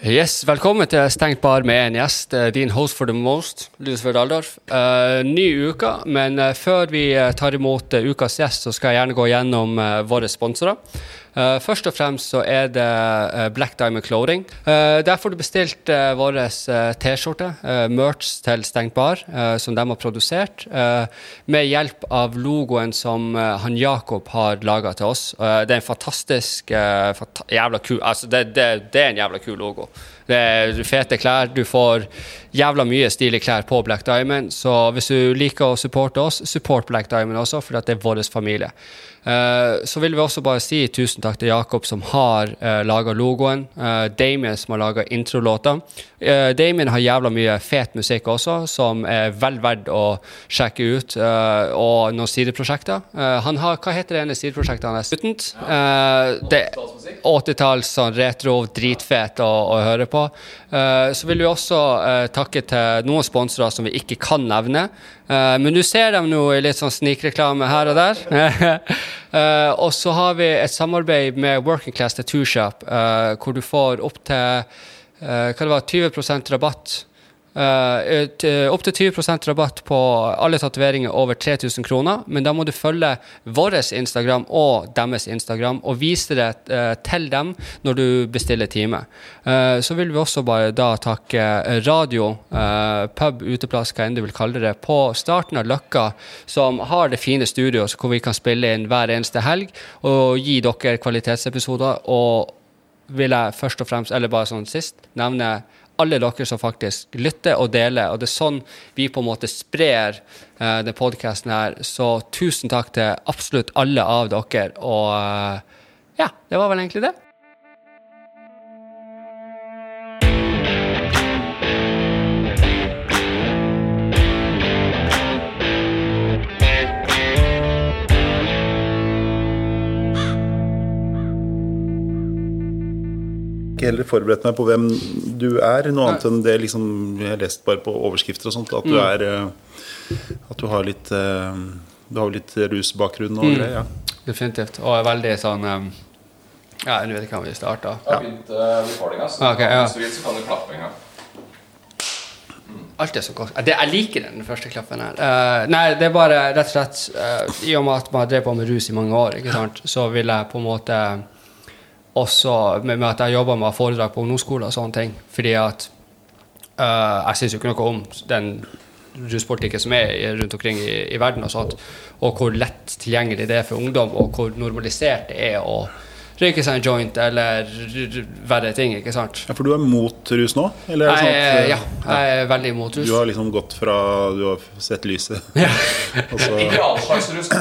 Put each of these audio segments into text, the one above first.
Yes, Velkommen til Stengt bar med en gjest. Eh, din host for the most, Lusfjord Aldorf. Uh, ny uke, men uh, før vi tar imot ukas gjest, så skal jeg gjerne gå gjennom våre sponsorer. Uh, først og fremst så er det uh, Black Diamond Clothing. Uh, der får du bestilt vår T-skjorte, merch til Stengt bar, som de har produsert, med hjelp av logoen som han Jakob har laga til oss. det er en fantastisk fanta jævla kul Altså, det, det, det, er en jævla kul logo. Det er fete klær. Du får jævla mye stilige klær på Black Diamond. Så hvis du liker å supporte oss, support Black Diamond også, for det er vår familie. Uh, så vil vi også bare si tusen takk til Jakob, som har uh, eh, laga logoen. Uh, Damien, som har laga introlåta. Uh, Damien har jævla mye fet musikk også, som er vel verdt å sjekke ut. Uh, og noen sideprosjekter. han har, Hva heter det ene sideprosjektet hans? Utent? det 80-talls sånn retro, dritfet å, å, høre på. Så vil vi også takke til noen sponsorer som vi ikke kan nevne. men du ser dem nå i litt sånn snikreklame her og der. Og så har vi et samarbeid med Working Class Tattoo Shop, hvor du får opp til hva det var, 20% rabatt Uh, Opptil 20% rabatt på alle tatoveringer over 3000 kroner. Men da må du følge vår Instagram og deres Instagram og vise det uh, til dem når du bestiller time. Uh, så vil vi også bare da takke radio, pub, uteplass, hva enn du vil kalle det, på starten av Løkka, som har det fine studioet hvor vi kan spille inn hver eneste helg og gi dere kvalitetsepisoder. Og vil jeg først og fremst, eller bare sånn sist, nevne alle dere som faktisk lytter og deler. Og det er sånn vi på en måte sprer uh, den podkasten her. Så tusen takk til absolutt alle av dere. Og uh, ja, det var vel egentlig det. Heller forberedt meg på hvem du er, noe annet enn det liksom, jeg har lest bare på overskrifter og sånt. At du mm. er eh, At du har litt eh, Du har litt rusbakgrunn og mm. greier. Ja. Definitivt. Og er veldig sånn um, Ja, jeg vet ikke hvor vi starta. Jeg har begynt recordinga, så okay, ja. hvis du vil, så kan du klappe en gang. Alt er så godt. Jeg liker den første klappen her. Uh, nei, det er bare rett og slett uh, I og med at man har drevet på med rus i mange år, ikke sant, så vil jeg på en måte også med, med at jeg jobber med foredrag på ungdomsskoler og sånne ting. Fordi at uh, jeg syns jo ikke noe om den ruspolitikken som er rundt omkring i, i, verden, og sånt, og hvor lett tilgjengelig det er for ungdom, og hvor normalisert det er å røyke seg en joint eller verre ting. ikke sant? Ja, For du er mot rus nå? Eller er det sånn at, ja, jeg er veldig mot rus. Du har liksom gått fra Du har sett lyset? Ja. Ikke all slags rus?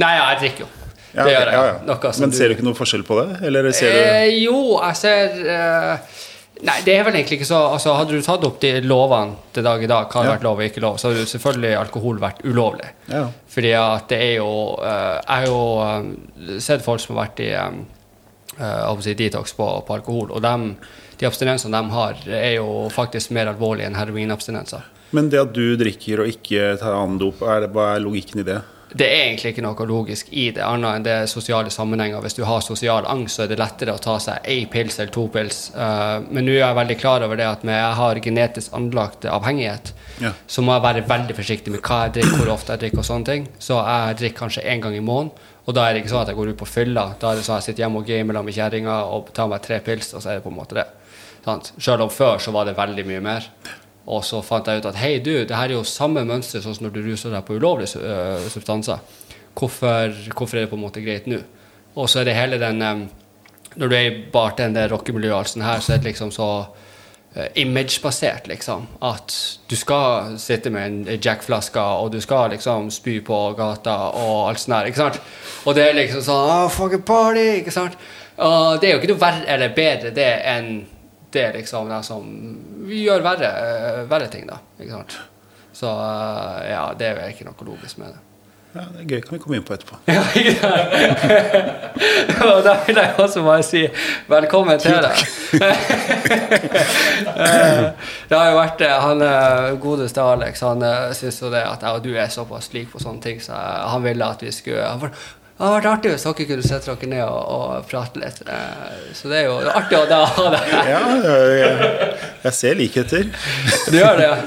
Nei, ja, jeg drikker jo. Ja, det gjør jeg. Ja, ja. Men ser du ikke noe forskjell på det? Eller ser du eh, Jo, jeg ser eh, Nei, det er vel egentlig ikke så altså, Hadde du tatt opp de lovene til dag i dag, hva hadde vært lov og ikke lov, så hadde jo selvfølgelig alkohol vært ulovlig. Ja. Fordi at det er jo uh, Jeg har jo uh, sett folk som har vært i uh, si detox på, på, alkohol, og dem, de abstinensene de har, er jo faktisk mer alvorlige enn heroinabstinenser. Men det at du drikker og ikke tar annen dop, er det, hva er logikken i det? Det er egentlig ikke noe logisk i det, annet enn det sosiale sammenhenger. Hvis du har sosial angst, så er det lettere å ta seg én pils eller to pils. Uh, men nå er jeg veldig klar over det at når jeg har genetisk anlagt avhengighet, ja. så må jeg være veldig forsiktig med hva jeg drikker, hvor ofte jeg drikker og sånne ting. Så jeg drikker kanskje én gang i måneden. Og da er det ikke sånn at jeg går ut på fylla. Da er det sånn at jeg sitter hjemme og gamer med kjerringa og tar meg tre pils, og så er det på en måte det. Sant? Selv om før så var det veldig mye mer. Og så fant jeg ut at hei, du, det her er jo samme mønster som når du ruser deg på ulovlige uh, substanser. Hvorfor, hvorfor, er det på en måte greit nå? Og så er det hele den um, Når du er i bartender, rockemiljøet, sånn her, så er det liksom så uh, imagebasert, liksom. At du skal sitte med en Jack-flaske, og du skal liksom spy på gata og alt sånt her. ikke sant? Og det er liksom sånn oh, fuck a party, ikke sant? Og det er jo ikke noe verre eller bedre det enn det er liksom det som Vi gjør verre, verre ting, da. Ikke sant? Så eh, ja, det er jo ikke noe logisk med det. Ja, Det er gøy. kan vi komme inn på etterpå. Ja, ikke Og da vil jeg også bare si velkommen til deg. Eh, det har jo vært det. Han godeste Alex han syns jo det at jeg og du er såpass like på sånne ting, så han ville at vi skulle Det hadde vært artig hvis dere kunne sette dere ned og, og prate litt. Eh, Så det er jo artig å ha det. Ja, jeg, jeg ser likheter. Du gjør det, ja.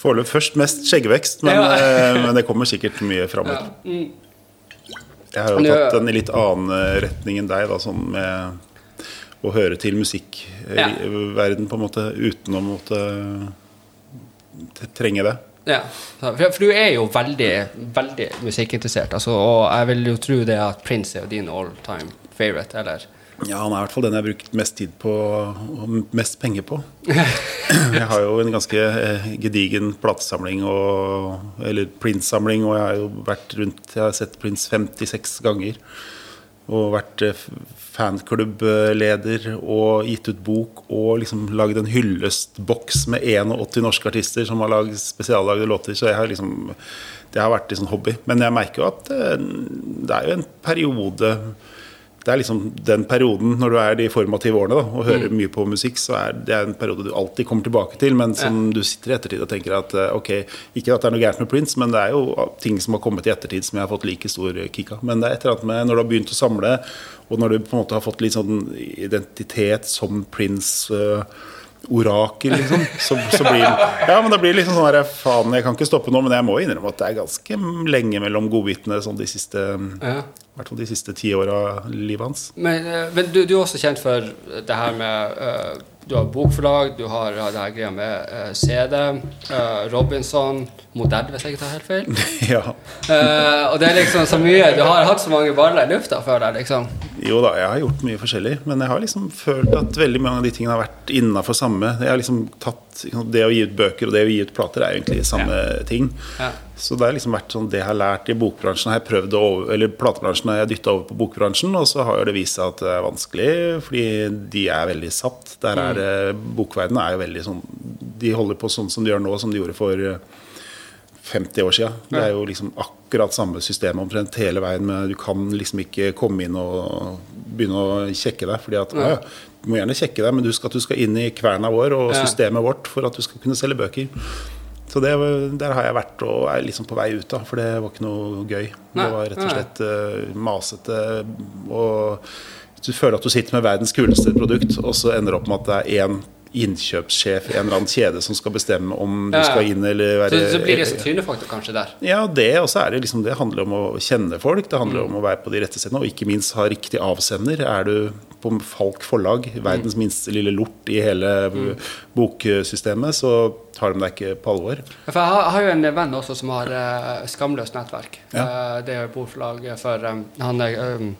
Foreløpig først mest skjeggvekst, men, Ja. eh, men det kommer sikkert mye framover. Jeg har jo tatt en i litt annen eh, retning enn deg, da, sånn med å høre til musikkverden, på en måte, uten å måtte trenge det. Ja, for, for du er jo veldig, veldig musikkinteressert, altså, og jeg vil jo tro det at Prince er jo din all time favorite, eller? Ja, han er i hvert fall den jeg har brukt mest tid på og mest penger på. Jeg har jo en ganske eh, gedigen platesamling, og, eller Prince-samling, og jeg har jo vært rundt Jeg har sett Prince 56 ganger. Og vært eh, fanklubbleder og gitt ut bok og liksom lagd en hyllestboks med 81 norske artister som har lagd spesiallagde låter. Så jeg har liksom det har vært en liksom hobby. Men jeg merker jo at eh, det er jo en periode det er liksom den perioden når du er de formative årene da, og hører mye på musikk, så er det en periode du alltid kommer tilbake til, men som du sitter i ettertid og tenker at eh, ok, ikke at det er noe gærent med Prince, men det er jo ting som har kommet i ettertid som jeg har fått like stor kick av. Men det er et eller annet med når du har begynt å samle, og når du på en måte har fått litt sånn identitet som Prince eh, orakel, liksom. Så, så blir Ja, men da blir det liksom sånn her Faen, jeg kan ikke stoppe nå, men jeg må innrømme at det er ganske lenge mellom godbitene sånn de siste Ja. i hvert fall de siste ti åra av livet hans. Men, eh, men du, du er også kjent for det her med eh, Du har bokforlag, du har ja, det her greia med uh, CD, uh, Robinson, modell, hvis jeg ikke tar helt feil. ja. Uh, og det er liksom så mye Du har hatt så mange baller i lufta før deg, liksom. Jo da, jeg har gjort mye forskjellig, men jeg har liksom følt at veldig mange av de tingene har vært innafor samme. Jeg har liksom tatt Det å gi ut bøker og det å gi ut plater er egentlig samme ting. Ja. Så det har liksom vært sånn det jeg har lært i bokbransjen, har jeg prøvd å over, eller platebransjen har jeg dytta over på bokbransjen, og så har det vist seg at det er vanskelig, fordi de er veldig satt. Der er det, Bokverdenen er jo veldig sånn De holder på sånn som de gjør nå, som de gjorde for eh, 50 år siden. Det er jo liksom akkurat samme system omtrent hele veien. Men du kan liksom ikke komme inn og begynne å kjekke deg. fordi at Ja. «Å, Du må gjerne sjekke deg, men du skal, du skal inn i kverna vår og systemet vårt for at du skal kunne selge bøker. Så det, der har jeg vært og er liksom på vei ut av, for det var ikke noe gøy. Det var rett og slett uh, masete. Og du føler at du sitter med verdens kuleste produkt, og så ender det opp med at det er én innkjøpssjef i en eller annen kjede som skal bestemme om du skal inn eller være Så, så blir det trynefaktor kanskje der. ja, det er det liksom Det handler om å kjenne folk, det handler om å være på de rette stedene, og ikke minst ha riktig avsender. Er du på Falk forlag, verdens minste lille lort i hele boksystemet, så tar de deg ikke på alvor. For jeg har, har jo en venn også som har uh, Skamløst nettverk. Ja. Uh, det er jo bordforlag for um, han er um,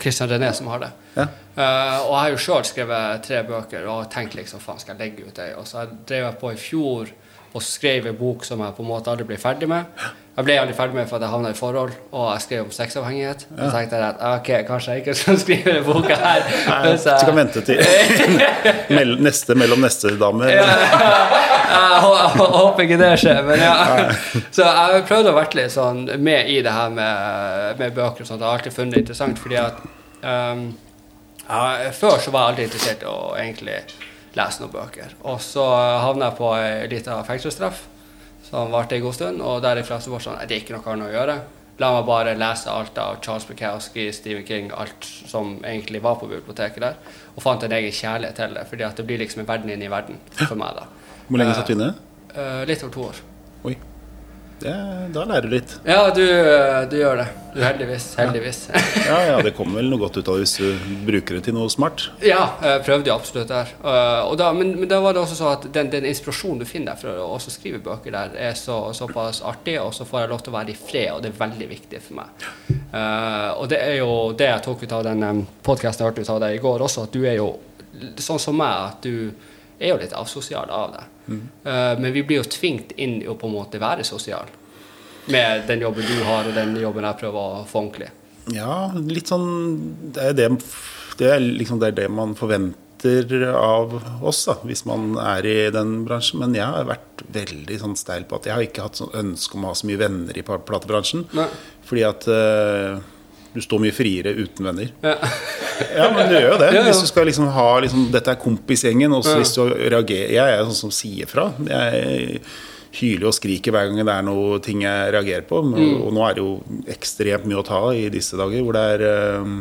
Christian René som har det. Ja. Uh, og jeg har jo sjøl skrevet tre bøker og tenkt liksom faen, skal jeg legge ut ei? Og så drev jeg på i fjor og skrev en bok som jeg på en måte aldri ble ferdig med. Jeg ble aldri ferdig med for at jeg havna i forhold, og jeg skrev om sexavhengighet. Og så tenkte jeg at ok, kanskje jeg ikke skal skrive denne boka her. Nei, så jeg- kan vente til neste mellom neste dame. ja, jeg jeg håper ikke det skjer, men ja. Så jeg har prøvd å være litt sånn med i det her med, med bøker og sånt. Jeg har alltid funnet det interessant, fordi at um, jeg, Før så var jeg aldri interessert i å egentlig lese noen bøker. Og så havna jeg på ei lita fengselsstraff som varte en god stund, og derifra så var det sånn Nei, det er ikke noe annet å gjøre. La meg bare lese alt av Charles Bukowski, Stephen King, alt som egentlig var på biblioteket der, og fant en egen kjærlighet til det, fordi at det blir liksom en verden inni verden for meg, da. Hvor lenge satt du inne? Eh, litt over to år. Oi. Det, da lærer du litt. Ja, du, eh, du gjør det. Du heldigvis. Heldigvis. Ja, ja, det kommer vel noe godt ut av det hvis du bruker det til noe smart. ja, jeg prøvde jo absolutt der. Eh, da, men, men da var det også så at den, den inspirasjonen du finner der for å skrive bøker der, er så, såpass artig, og så får jeg lov til å være i fred, og det er veldig viktig for meg. Eh, og det er jo det jeg tok ut av den podkasten jeg hørte ut av deg i går også, at du er jo sånn som meg, at du er jo litt avsosial av deg. Eh, men vi blir jo tvingt inn i å på en måte være sosial. Med den jobben du har, og den jobben jeg prøver å få ordentlig. Ja, litt sånn Det er det, det, er liksom, det, er det man forventer av oss, da, hvis man er i den bransjen. Men jeg har vært veldig sånn steil på at jeg har ikke hatt sånn ønske om å ha så mye venner i platebransjen. Nei. Fordi at eh, du står mye friere uten venner. Ja. Ja, men du gjør jo det. Hvis du skal liksom ha liksom, Dette er kompisgjengen, og hvis du reagerer Jeg er sånn som sier fra. Jeg hyler og skriker hver gang det er noe ting jeg reagerer på. Og nå er det jo ekstremt mye å ta i disse dager, hvor det er um,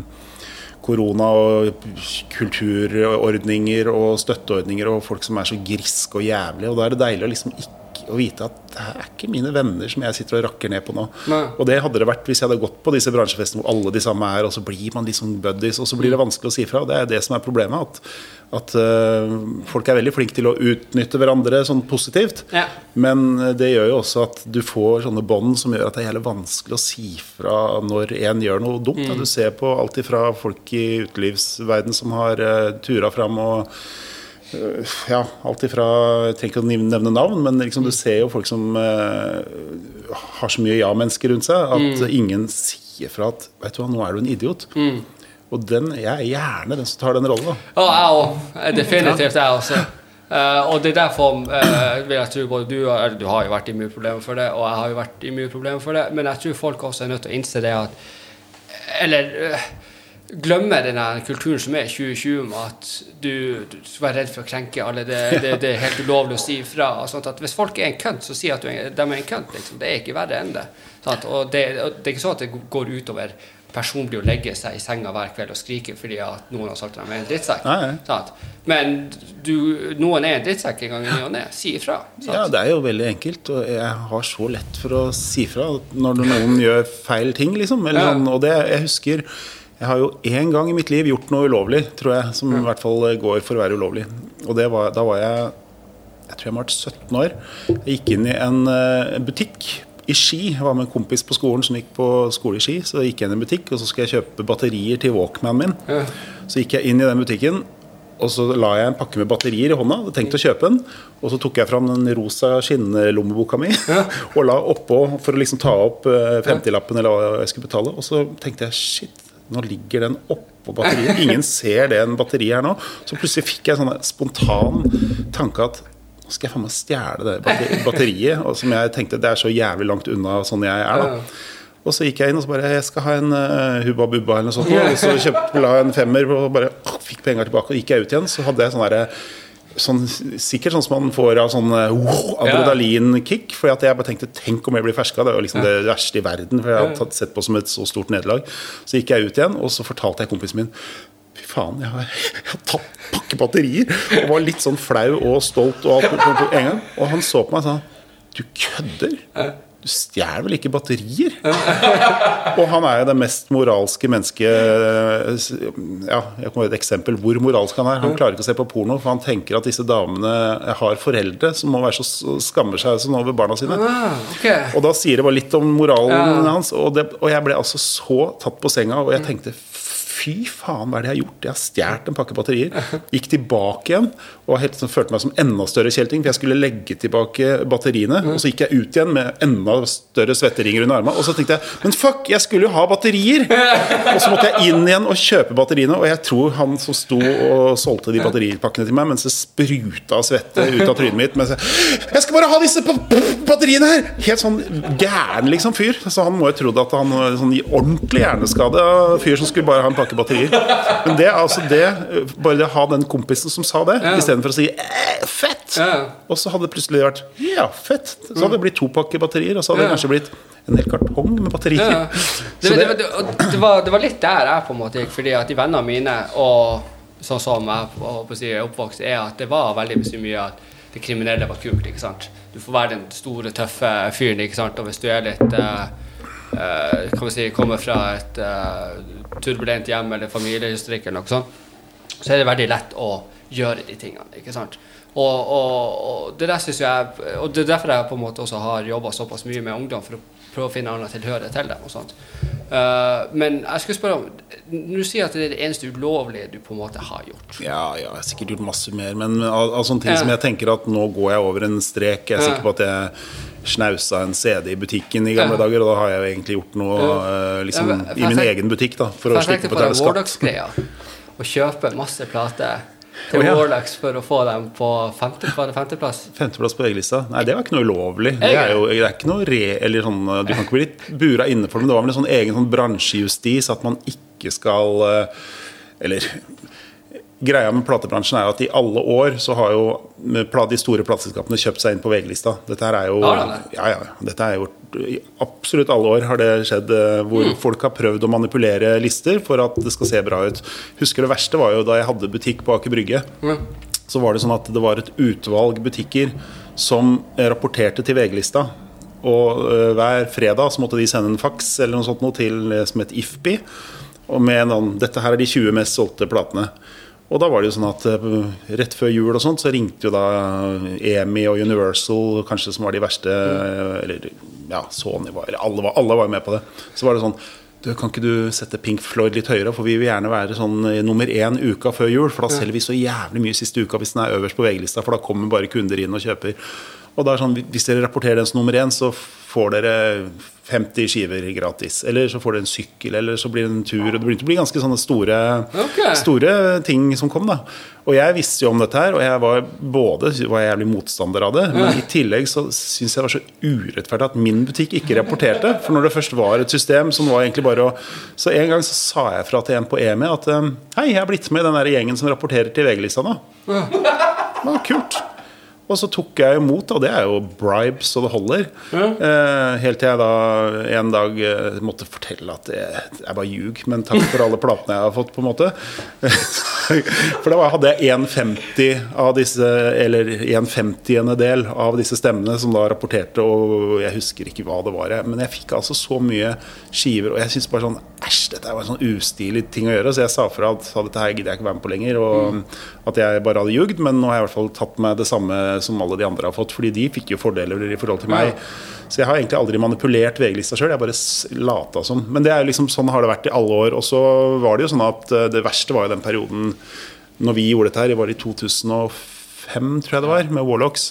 korona og kulturordninger og støtteordninger og folk som er så griske og jævlige. Og da er det deilig å liksom ikke å vite at det er ikke mine venner som jeg sitter og rakker ned på nå. Nei. Og det hadde det vært hvis jeg hadde gått på disse bransjefestene hvor alle de samme er, og så blir man liksom buddies, og så blir det vanskelig å si fra. Og det er det som er problemet. At, at uh, folk er veldig flinke til å utnytte hverandre sånn positivt. Ja. Men det gjør jo også at du får sånne bånd som gjør at det er jævlig vanskelig å si fra når en gjør noe dumt. Mm. Du ser på alt ifra folk i utelivsverden som har uh, tura fram og ja, alt ifra Jeg trenger ikke å nevne navn, men liksom, du ser jo folk som uh, har så mye ja-mennesker rundt seg at Mm. ingen sier fra at Vet du hva, nå er du en idiot. Og den, jeg er gjerne den som tar den rollen. Ja, jeg òg. Definitivt jeg også. Uh, og det er derfor uh, vil jeg tro både du og Du har jo vært i mye problemer for det, og jeg har jo vært i mye problemer for det, men jeg tror folk også er nødt til å innse det at Eller eh, glemme den kulturen som er i 2020 med at du, du skal være redd for å krenke alle. Det, det, det er helt ulovlig å si ifra. Hvis folk er en kønt, så si at du er, de er en kønt. Liksom. Det er ikke verre enn det. Og det. og Det er ikke sånn at det går utover personlig å legge seg i senga hver kveld og skrike fordi at noen har sagt at de er en drittsekk. Nei, nei. Men du, noen er en drittsekk en gang i ny og ne. Si ifra. sant? Ja, det er jo veldig enkelt, og jeg har så lett for å si ifra når noen gjør feil ting, liksom. Eller Ja. sånn, og det, jeg husker Jeg har jo én gang i mitt liv gjort noe ulovlig, tror jeg, som i hvert fall går for å være ulovlig. Og det var, da var jeg Jeg tror jeg var 17 år. Jeg gikk inn i en eh, butikk i Ski. Jeg var med en kompis på skolen som gikk på skole i Ski. Så jeg gikk jeg inn i en butikk, og så skulle jeg kjøpe batterier til Walkmanen min. Ja. Så gikk jeg inn i den butikken, og så la jeg en pakke med batterier i hånda. Hadde tenkt å kjøpe den. Og så tok jeg fram den rosa skinnlommeboka mi og la oppå for å liksom ta opp eh, 50-lappen eller hva jeg skulle betale. Og så tenkte jeg shit, nå ligger den oppå batteriet. Ingen ser det en batteri her nå. Så plutselig fikk jeg en sånn spontan tanke at nå skal jeg faen meg stjele det batteriet. Og som jeg tenkte det er så jævlig langt unna sånn jeg er, da. Og så gikk jeg inn og så bare Jeg skal ha en uh, Hubba Bubba eller noe sånt. Og så kjøpte la jeg en femmer og bare fikk penger tilbake. Og gikk jeg ut igjen, så hadde jeg sånn derre Sånn, sikkert sånn som man får av sånn uh, wow, adrenalinkick. For at jeg bare tenkte tenk om jeg blir ferska. Det var liksom det verste i verden. For jeg hadde tatt, sett på som et så stort nederlag. Så gikk jeg ut igjen, og så fortalte jeg kompisen min Fy faen, jeg har, jeg har tatt pakke batterier. Og var litt sånn flau og stolt og alt på, på, på en gang. Og han så på meg og sa Du kødder? Du stjeler vel ikke batterier? Og han er jo det mest moralske mennesket Ja, jeg kommer med et eksempel hvor moralsk han er. Han klarer ikke å se på porno, for han tenker at disse damene har foreldre som må være så skammer seg sånn over barna sine. Ah, ok. Og da sier det bare litt om moralen Ja. hans. Og, det, og jeg ble altså så tatt på senga, og jeg tenkte Fy faen, hva er det jeg har gjort? Jeg har stjålet en pakke batterier. Gikk tilbake igjen og helt, sånn, følte meg som enda større kjelting. For jeg skulle legge tilbake batteriene. Og så gikk jeg ut igjen med enda større svetteringer under armene. Og så tenkte jeg men fuck, jeg skulle jo ha batterier! Og så måtte jeg inn igjen og kjøpe batteriene. Og jeg tror han som sto og solgte de batteripakkene til meg, mens det spruta svette ut av trynet mitt mens jeg, jeg skal bare ha disse batteriene her! Helt sånn gæren liksom fyr. Så han må jo trodd at han sånn ordentlig hjerneskade fyr som skulle bare ha en pakke batterier. Men det er altså det Bare det å ha den kompisen som sa det, Ja. istedenfor å si eh, fett! Ja. Og så hadde det plutselig vært ja, fett. Så hadde det blitt to pakker batterier, og så hadde det kanskje blitt en hel kartong med batterier. Ja. Det, det, det, var, det var litt der jeg på en måte gikk, fordi at de vennene mine og sånn som jeg på å si, er oppvokst, er at det var veldig mye at det kriminelle var kult. ikke sant? Du får være den store, tøffe fyren, ikke sant? og hvis du er litt eh, kan vi si, kommer fra et eh, turbulent hjem eller familiehistorikk eller noe sånt, så er det veldig lett å gjøre de tingene. ikke sant? Og, og, og det der synes jeg Og det er derfor jeg på en måte også har jobba såpass mye med ungdom, for å prøve å finne annen tilhørighet til dem. og sånt. Uh, men jeg skulle spørre om Nå sier at det er det eneste ulovlige du på en måte har gjort ja, ja, jeg har sikkert gjort masse mer, men av, av sånne ting Ja. som jeg tenker at nå går jeg over en strek. Jeg er Ja. sikker på at jeg snausa en CD i butikken i gamle dager, og da har jeg jo egentlig gjort noe eh, liksom, i min egen butikk, da, for For å jeg slippe å på den betale skatt. Warlocks-greia. Å kjøpe masse plater til oh, ja. Warlocks for å få dem på femte, femteplass. Femteplass på VG-lista. Nei, det var ikke noe ulovlig. Det er jo det er ikke noe re... Eller sånn, du kan ikke bli bura inne for det, men det var vel en sånn egen sånn bransjejustis at man ikke skal eh, Eller greia med platebransjen er at i alle år så har jo de store plateselskapene kjøpt seg inn på VG-lista. Dette her er jo ja, ja, dette er gjort I absolutt alle år har det skjedd eh, hvor mm. folk har prøvd å manipulere lister for at det skal se bra ut. Husker det verste var jo da jeg hadde butikk på Aker Brygge. Mm. Så var det sånn at det var et utvalg butikker som rapporterte til VG-lista. Og uh, hver fredag så måtte de sende en faks eller noe sånt noe til som het IFPI. Og med noen, dette her er de 20 mest solgte platene. Og da var det jo sånn at uh, rett før jul og sånt, så ringte jo da EMI og Universal, kanskje som var de verste uh, Eller ja, Sony var Eller alle var, alle var med på det. Så var det sånn du, Kan ikke du sette Pink Floyd litt høyere? For vi vil gjerne være sånn nummer én uka før jul. For da selger vi så jævlig mye siste uka hvis den er øverst på VG-lista, for da kommer bare kunder inn og kjøper. Og da er sånn, Hvis dere rapporterer den som nummer én, så får dere 50 skiver gratis. Eller så får du en sykkel, eller så blir det en tur. og Det begynte å bli ganske sånne store, okay. store ting som kom. da. Og jeg visste jo om dette her, og jeg var både var jævlig motstander av det, men i tillegg så syns jeg det var så urettferdig at min butikk ikke rapporterte. For når det først var et system som var egentlig bare å Så en gang så sa jeg fra til en på EMI at hei, jeg er blitt med i den der gjengen som rapporterer til VG-lista nå. Det var kult. Og så tok jeg imot, og det er jo bribes så det holder. Ja. Eh, helt til jeg da en dag eh, måtte fortelle at jeg, jeg bare ljug, men takk for alle platene jeg har fått, på en måte. for da hadde jeg 1,50 av disse, eller 1,50 del av disse stemmene som da rapporterte, og jeg husker ikke hva det var. Men jeg fikk altså så mye skiver, og jeg syntes bare sånn Æsj, dette var en sånn ustilig ting å gjøre. Så jeg sa fra at dette her gidder jeg ikke være med på lenger, og mm. at jeg bare hadde ljugd. Men nå har jeg i hvert fall tatt meg det samme som alle de andre har fått, fordi de fikk jo fordeler i forhold til meg. Så jeg har egentlig aldri manipulert VG-lista sjøl, jeg bare lata som. Men det er liksom sånn har det vært i alle år. Og så var det jo sånn at eh, det verste var jo den perioden når vi gjorde dette her, det var i 2005, tror jeg det var, med Warlocks.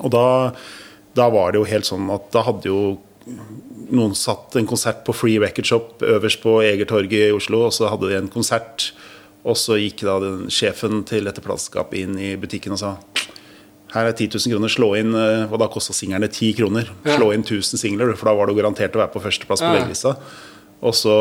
Og da, da var det jo helt sånn at da hadde jo noen satt en konsert på Free Record Shop øverst på Egertorget i Oslo, og så hadde de en konsert. Og så gikk da den, sjefen til dette plateselskapet inn i butikken og sa her er 10 000 kroner, slå inn eh, Og da kosta singlene 10 kroner. Slå inn 1000 singler, for da var du garantert å være på førsteplass på VG-lista. Og så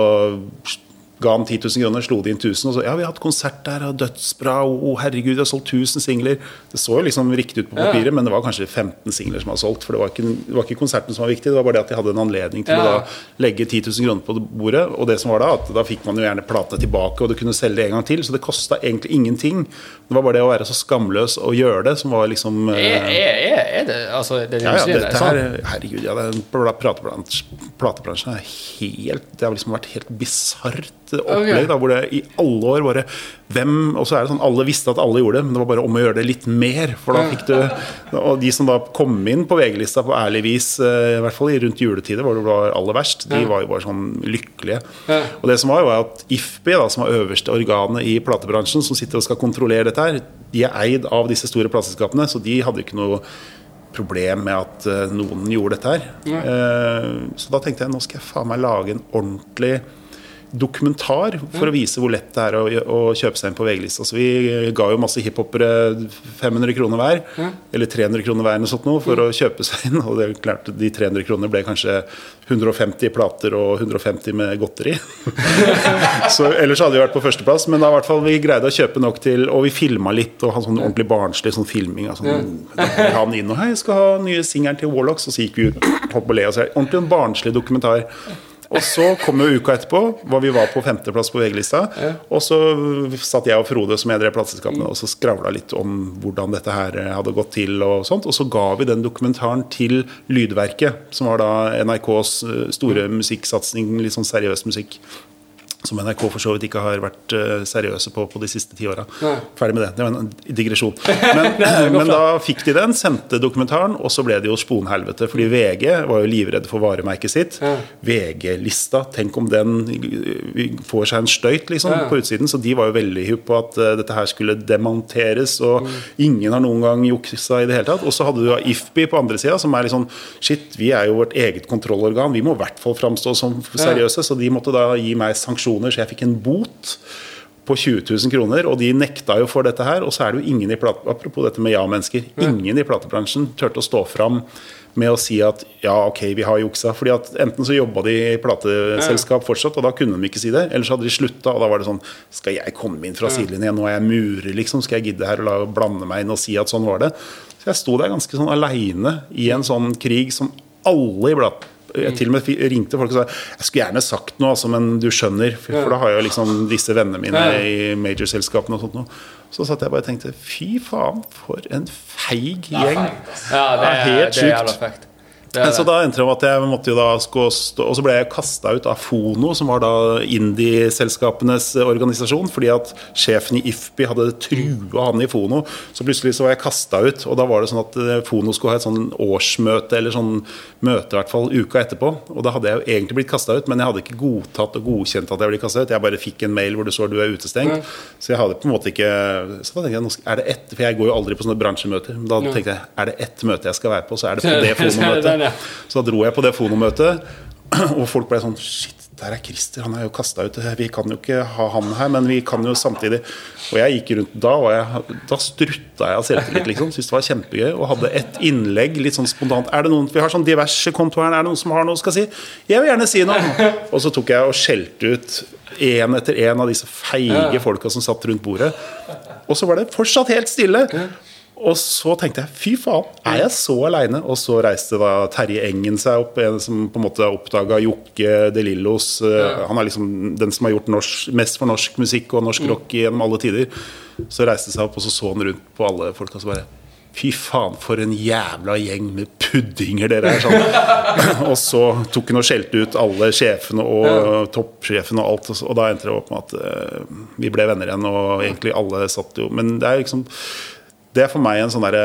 ga han 10 000 kroner, slo de inn 1000, og så ja, vi har hatt konsert der, og dødsbra, oh, herregud, vi har solgt 1000 singler. Det så jo liksom riktig ut på papiret, ja. men det var kanskje 15 singler som var solgt. For det var, ikke, det var, ikke, konserten som var viktig, det var bare det at de hadde en anledning til ja. å legge 10 000 kroner på bordet. Og det som var da, at da fikk man jo gjerne platene tilbake, og du kunne selge det en gang til. Så det kosta egentlig ingenting. Det var bare det å være så skamløs og gjøre det som var liksom Er, er, er det altså det ja, ja, dette her, Herregud, ja, den platebransjen er helt Det har liksom vært helt bisart opplegg. Okay. Da, hvor det i alle år bare hvem, Og så er det sånn alle visste at alle gjorde det, men det var bare om å gjøre det litt mer. For da fikk du Og de som da kom inn på VG-lista på ærlig vis, eh, i hvert fall rundt juletider, hvor det var aller verst, de var jo bare sånn lykkelige. Og det som var, var at IFPI, da, som var øverste organet i platebransjen, som sitter og skal kontrollere dette her, de er eid av disse store plateselskapene, så de hadde ikke noe problem med at uh, noen gjorde dette her. Ja. Uh, så da tenkte jeg nå skal jeg faen meg lage en ordentlig dokumentar for å vise hvor lett det er å, å kjøpe seg inn på VG-lista. Så vi ga jo masse hiphopere 500 kroner hver, mm. eller 300 kroner hver eller sånt noe, for å kjøpe seg inn. Og det er klart de 300 kronene ble kanskje 150 plater og 150 med godteri. så Ellers hadde vi vært på førsteplass, men da hvert fall vi greide å kjøpe nok til Og vi filma litt og hadde sånn ordentlig barnslig sånn filming. Altså, han inn og 'Hei, jeg skal ha nye singelen til Warlocks', og så gikk vi ut og le. Og så, ordentlig en barnslig dokumentar. Og så kom jo uka etterpå, hvor vi var på femteplass på VG-lista. Ja. Og så satt jeg og Frode, som jeg drev plateselskapene, og så skravla litt om hvordan dette her hadde gått til. Og sånt, og så ga vi den dokumentaren til Lydverket, som var da NRKs eh, store musikksatsing, litt sånn seriøs musikk som NRK for så vidt ikke har vært uh, seriøse på på de siste ti åra. Ferdig med det. Det var en digresjon. Men, men, da fikk de den, sendte dokumentaren, og så ble det jo sponhelvete. Fordi VG var jo livredde for varemerket sitt. VG-lista, tenk om den får seg en støyt liksom, på utsiden. Så de var jo veldig hypp på at uh, dette her skulle demonteres, og mm. ingen har noen gang juksa i det hele tatt. Og så hadde du IFBI på andre sida, som er litt sånn Shit, vi er jo vårt eget kontrollorgan, vi må i hvert fall framstå som seriøse, så de måtte da gi meg sanksjoner sanksjoner, så jeg fikk en bot på 20 000 kroner, og de nekta jo for dette her. Og så er det jo ingen i plate, Apropos dette med ja-mennesker. Ingen i platebransjen turte å stå fram med å si at ja, ok, vi har juksa. Fordi at enten så jobba de i plateselskap fortsatt, og da kunne de ikke si det. Eller så hadde de slutta, og da var det sånn Skal jeg komme inn fra sidelinjen? Nå er jeg murer, liksom. Skal jeg gidde her og la, blande meg inn og si at sånn var det? Så jeg sto der ganske sånn aleine i en sånn krig som alle i blad jeg til og med ringte folk og sa jeg skulle gjerne sagt noe, altså, men du skjønner. For, for da har jeg jo liksom disse vennene mine i majorselskapene og sånt noe. Så satt jeg bare og tenkte fy faen, for en feig gjeng. Ja, det Ja, er helt sjukt. Så da endte det med at jeg måtte jo da stå, Og så ble jeg kasta ut av Fono, som var da indie-selskapenes organisasjon, fordi at sjefen i IFPI hadde trua han i Fono. Så plutselig så var jeg kasta ut, og da var det sånn at eh, Fono skulle ha et sånn årsmøte, eller sånn møte i hvert fall, uka etterpå. Og da hadde jeg jo egentlig blitt kasta ut, men jeg hadde ikke godtatt og godkjent at jeg ble kasta ut. Jeg bare fikk en mail hvor det står 'du er utestengt'. Så jeg hadde på en måte ikke Så da tenkte jeg, er det ett For jeg går jo aldri på sånne bransjemøter. Men da tenkte jeg, er det ett møte jeg skal være på, så er det på det er det. Så da dro jeg på det Fono-møtet, og folk ble sånn Shit, der er Christer, han er jo kasta ut. Vi kan jo ikke ha han her, men vi kan jo samtidig Og jeg gikk rundt da, og jeg, da strutta jeg av selvtillit, liksom. Syntes det var kjempegøy. Og hadde et innlegg litt sånn spontant. Er det noen, Vi har sånn diverse kontoer er det noen som har noe skal si? Jeg vil gjerne si noe! Og så tok jeg og skjelte ut én etter én av disse feige folka som satt rundt bordet. Og så var det fortsatt helt stille. Og så tenkte jeg fy faen, er jeg så aleine? Og så reiste da Terje Engen seg opp, en som på en måte oppdaga Jokke de Lillos. Ja. Han er liksom den som har gjort norsk, mest for norsk musikk og norsk rock gjennom alle tider. Så reiste seg opp, og så så han rundt på alle folka så bare Fy faen, for en jævla gjeng med puddinger dere er. Sånn. og så tok han og skjelte ut alle sjefene og toppsjefene og alt. og så- Og da endte det opp med at eh, vi ble venner igjen, og egentlig alle satt jo Men det er liksom det er for meg en sånn derre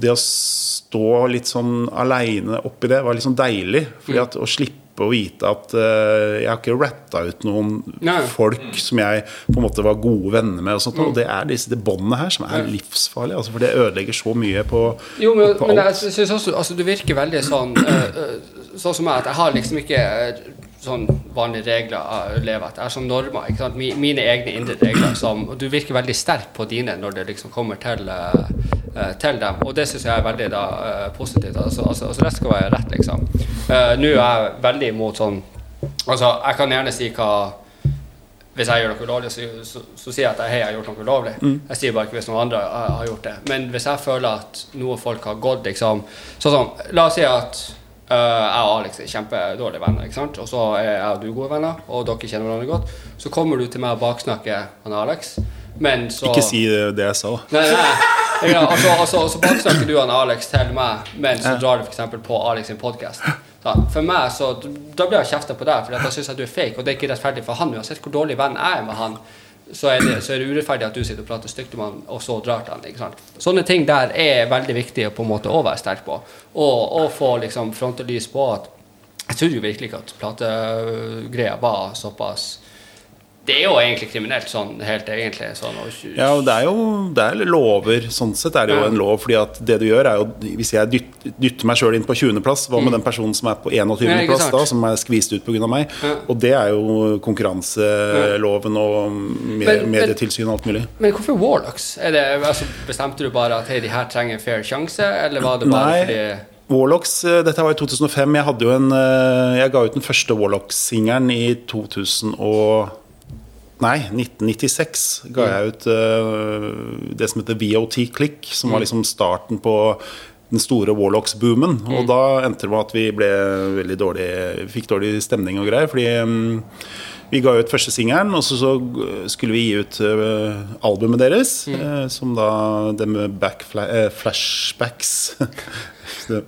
Det å stå litt sånn aleine oppi det, var litt sånn deilig. Fordi at Å slippe å vite at uh, jeg har ikke ratta ut noen Nei. folk som jeg på en måte var gode venner med. Og sånt, og det er disse det båndene her som er livsfarlige. Altså, for det ødelegger så mye på, Jo, men, på men jeg synes også altså, du virker veldig sånn uh, Sånn som meg, at jeg har liksom ikke sånn vanlige regler jeg lever etter. Har sånn normer. ikke sant? Mine egne indre regler. Som, og du virker veldig sterk på dine når det liksom kommer til, eh, eh, til dem. Og det syns jeg er veldig da, eh, positivt. Altså, altså, altså det skal være rett, liksom. Nå er jeg veldig imot sånn Altså, jeg kan gjerne si hva hvis jeg gjør noe ulovlig, så, så, så sier jeg at hei, jeg har gjort noe ulovlig. Jeg sier bare ikke hvis noen andre har, har gjort det. Men hvis jeg føler at noe folk har gått liksom Sånn som La oss si at øh, jeg og Alex er kjempedårlige venner, ikke sant? og så er jeg og du gode venner, og dere kjenner hverandre godt. Så kommer du til meg og baksnakker han Alex, men så Ikke si det, det jeg sa. Nei, nei. Ja, altså, altså, så baksnakker du han Alex til meg, men så drar du f.eks. på Alex sin podkast. For meg så Da blir jeg kjefta på deg, for da syns jeg du er fake, og det er ikke rettferdig for han. Uansett hvor dårlig venn jeg er med han, så er, det, så er det urettferdig at du sitter og prater stygt om han, og så drar han. ikke sant? Sånne ting der er veldig viktig å på en måte også være sterk på, og, og få liksom frontelys på at jeg trodde jo virkelig ikke at plategreia var såpass Det er jo egentlig kriminelt, sånn helt egentlig. sånn, Ja, og det er jo det er lover. Sånn sett er det jo en lov. fordi at det du gjør er jo Hvis jeg dytter, dytter meg sjøl inn på 20.-plass, hva med den personen som er på Mm. Ja, ikke 21.-plass da, som er skvist ut pga. meg? Ja. Og det er jo konkurranseloven og medietilsyn og alt mulig. Men hvorfor Warlocks? Er det, altså, bestemte du bare at hei, de her trenger en fair sjanse, eller var det bare Nei. fordi Warlocks, eh, dette var i 2005. Jeg, hadde jo en, eh, jeg ga ut den første Warlocks-singelen i 2000 og Nei, 1996 ga jeg ut eh, det som heter VOT Click, som var liksom starten på den store Warlocks-boomen. Og da endte det med at vi ble veldig dårlig fikk dårlig stemning og greier. Fordi um, vi ga ut første singelen, og så, så skulle vi gi ut uh, albumet deres. eh, som da det med backfla uh, flashbacks Det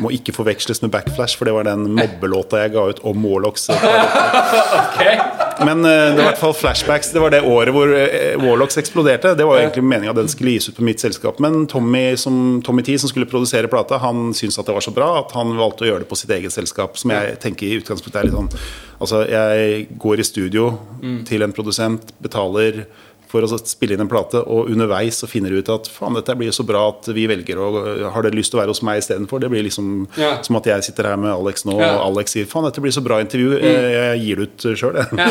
må ikke forveksles med Backflash, for det var den mobbelåta jeg ga ut om Warlocks. Men eh, det var i hvert fall flashbacks. Det var det året hvor eh, Warlocks eksploderte. Det var jo egentlig meninga at den skulle gis ut på mitt selskap. Men Tommy, som, Tommy T, som skulle produsere plata, han syntes at det var så bra at han valgte å gjøre det på sitt eget selskap. Som jeg tenker i utgangspunktet er litt sånn Altså, jeg går i studio til en produsent, betaler for å spille inn en plate, og underveis så finner du ut at faen, dette blir så bra at vi velger å Har dere lyst til å være hos meg istedenfor? Det blir liksom Ja. som at jeg sitter her med Alex nå, Ja. og Alex sier faen, dette blir så bra intervju, mm. jeg gir det ut sjøl, jeg. Ja.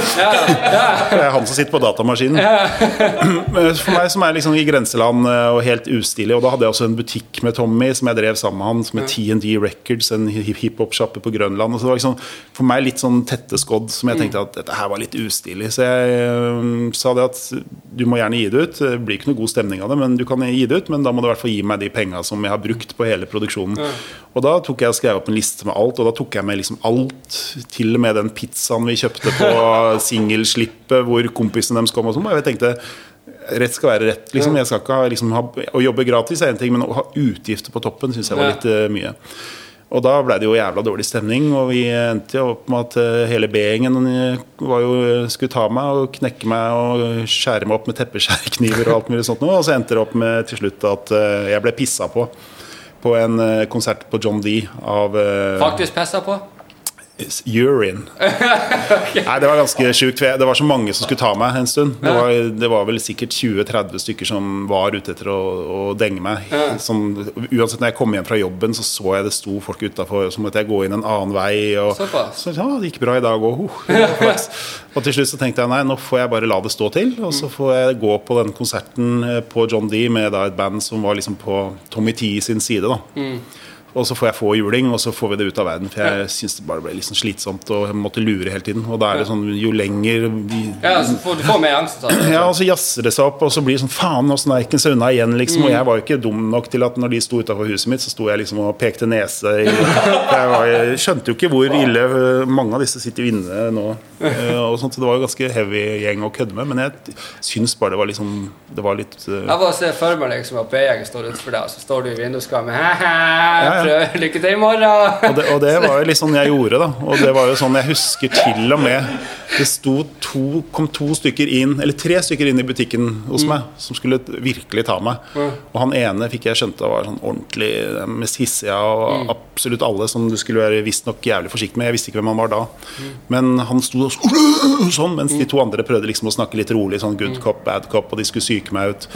Det er han som sitter på datamaskinen. For meg som er liksom i grenseland eh, og helt ustilig, og da hadde jeg også en butikk med Tommy som jeg drev sammen med han, som het TND Records, en hiphop-sjappe på Grønland. Og så det var liksom for meg litt sånn tette skodd som jeg tenkte at dette her var litt ustilig. Så jeg eh, sa det at du må gjerne gi det ut. Det blir ikke noe god stemning av det, men du kan gi det ut, men da må du i hvert fall gi meg de penga som jeg har brukt på hele produksjonen. Og da tok jeg og skrev opp en liste med alt, og da tok jeg med liksom alt, til og med den pizzaen vi kjøpte på singelslippet hvor kompisen deres kom og sånn. Og jeg tenkte Rett skal være rett. Liksom. Jeg skal ikke ha, liksom, ha, å jobbe gratis er en ting, men å ha utgifter på toppen syns jeg var litt uh, mye. Og da ble det jo jævla dårlig stemning, og vi endte jo opp med at eh, hele B-gjengen eh, jo, skulle ta meg og knekke meg og skjære meg opp med teppeskjærekniver og alt mulig sånt noe. Og så endte det opp med til slutt at eh, jeg ble pissa på på en eh, konsert på John D av eh, Faktisk pissa på? Urine. Nei, det var ganske sjukt. Det var så mange som skulle ta meg en stund. Det var, det var vel sikkert 20-30 stykker som var ute etter å, å denge meg. Som, uansett når jeg kom hjem fra jobben, så så jeg det sto folk utafor, så måtte jeg gå inn en annen vei. Og, så ja, det gikk bra i dag òg. Uh, og til slutt så tenkte jeg nei, nå får jeg bare la det stå til. Og så får jeg gå på den konserten eh, på John D med da et band som var liksom på Tommy T sin side. da og så får jeg få juling, og så får vi det ut av verden. For jeg syns det bare ble sånn slitsomt og jeg måtte lure hele tiden. Og da er det sånn jo lenger vi, Ja, så får, du får mer angst. Altså. ja, og så jazzer det seg opp, og så blir det sånn Faen, åssen er ikke unna igjen, liksom. Og jeg var jo ikke dum nok til at når de sto utafor huset mitt, så sto jeg liksom og pekte nese i Jeg, var, jeg skjønte jo ikke hvor ille øh, mange av disse sitter inne nå. øh, Og sånt, så det var jo ganske heavy gjeng å kødde med, men jeg syns bare det var liksom Det var litt uh... Jeg bare ser for meg liksom at B-gjengen står utenfor deg, og så står du i vinduskarmen He-he, ja. Prøv, lykke til i morgen! Og det, og det var jo litt sånn jeg gjorde, da. Og det var jo sånn jeg husker til og med Det to, kom to stykker inn, eller tre stykker inn i butikken hos meg, som skulle virkelig ta meg. Og han ene fikk jeg skjønte var sånn ordentlig mest hissige av absolutt alle, som du skulle være visstnok jævlig forsiktig med. Jeg visste ikke hvem han var da. Men han sto og så- sånn, mens de to andre prøvde liksom å snakke litt rolig, sånn good cop, bad cop, og de skulle psyke meg ut.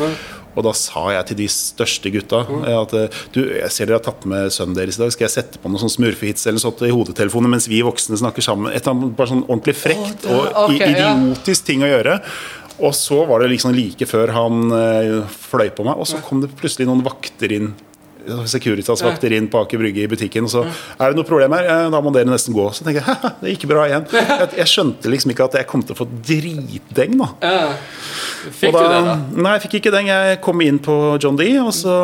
Og da sa jeg til de største gutta at eh, du, jeg ser dere har tatt med sønnen deres i dag, skal jeg sette på noen sånn smurfehits eller sånt i hodetelefonen mens vi voksne snakker sammen? Et eller annet bare sånn ordentlig frekt Å, og da- ok, i- ja. idiotisk ting å gjøre. Og så var det liksom like før han eh, fløy på meg, og så kom det plutselig noen vakter inn. Securitas-vakter inn på Aker Brygge i butikken. Og så er det noe problem her, eh, da må dere nesten gå. Så tenker jeg det gikk bra igjen. Jeg, skjønte liksom ikke at jeg kom til å få dritdeng, da. Ja. Fikk Og du det, da? Nei, jeg fikk ikke den. Jeg kom inn på John D, og så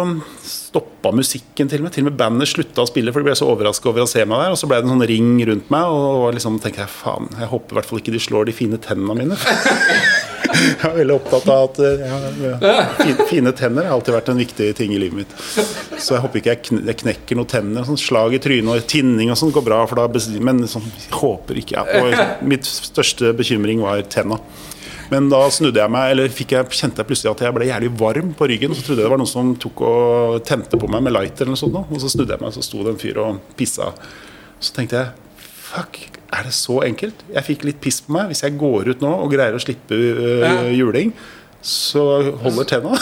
stoppa musikken til og med. Til og med bandet slutta å spille, for de ble så overraska over å se meg der. Og så ble det en sånn ring rundt meg, og liksom, tenker jeg faen, jeg håper i hvert fall ikke de slår de fine tennene mine. Jeg er veldig opptatt av at eh, ja, fine, tenner har alltid vært en viktig ting i livet mitt. Så jeg håper ikke jeg, knekker noen tenner. Sånn slag i trynet og tinning og sånn går bra, for da men sånn, håper ikke. Ja. Og mitt største bekymring var tenna. Men da snudde jeg meg, eller jeg, kjente jeg plutselig at jeg ble jævlig varm på ryggen. Så trodde jeg det var noen som tok og tente på meg med lighter, eller noe sånt. Og så snudde jeg meg, så sto det en fyr og pissa. Så tenkte jeg fuck, er det så enkelt? Jeg fikk litt piss på meg. Hvis jeg går ut nå og greier å slippe øh, Ja. juling, så holder tenna.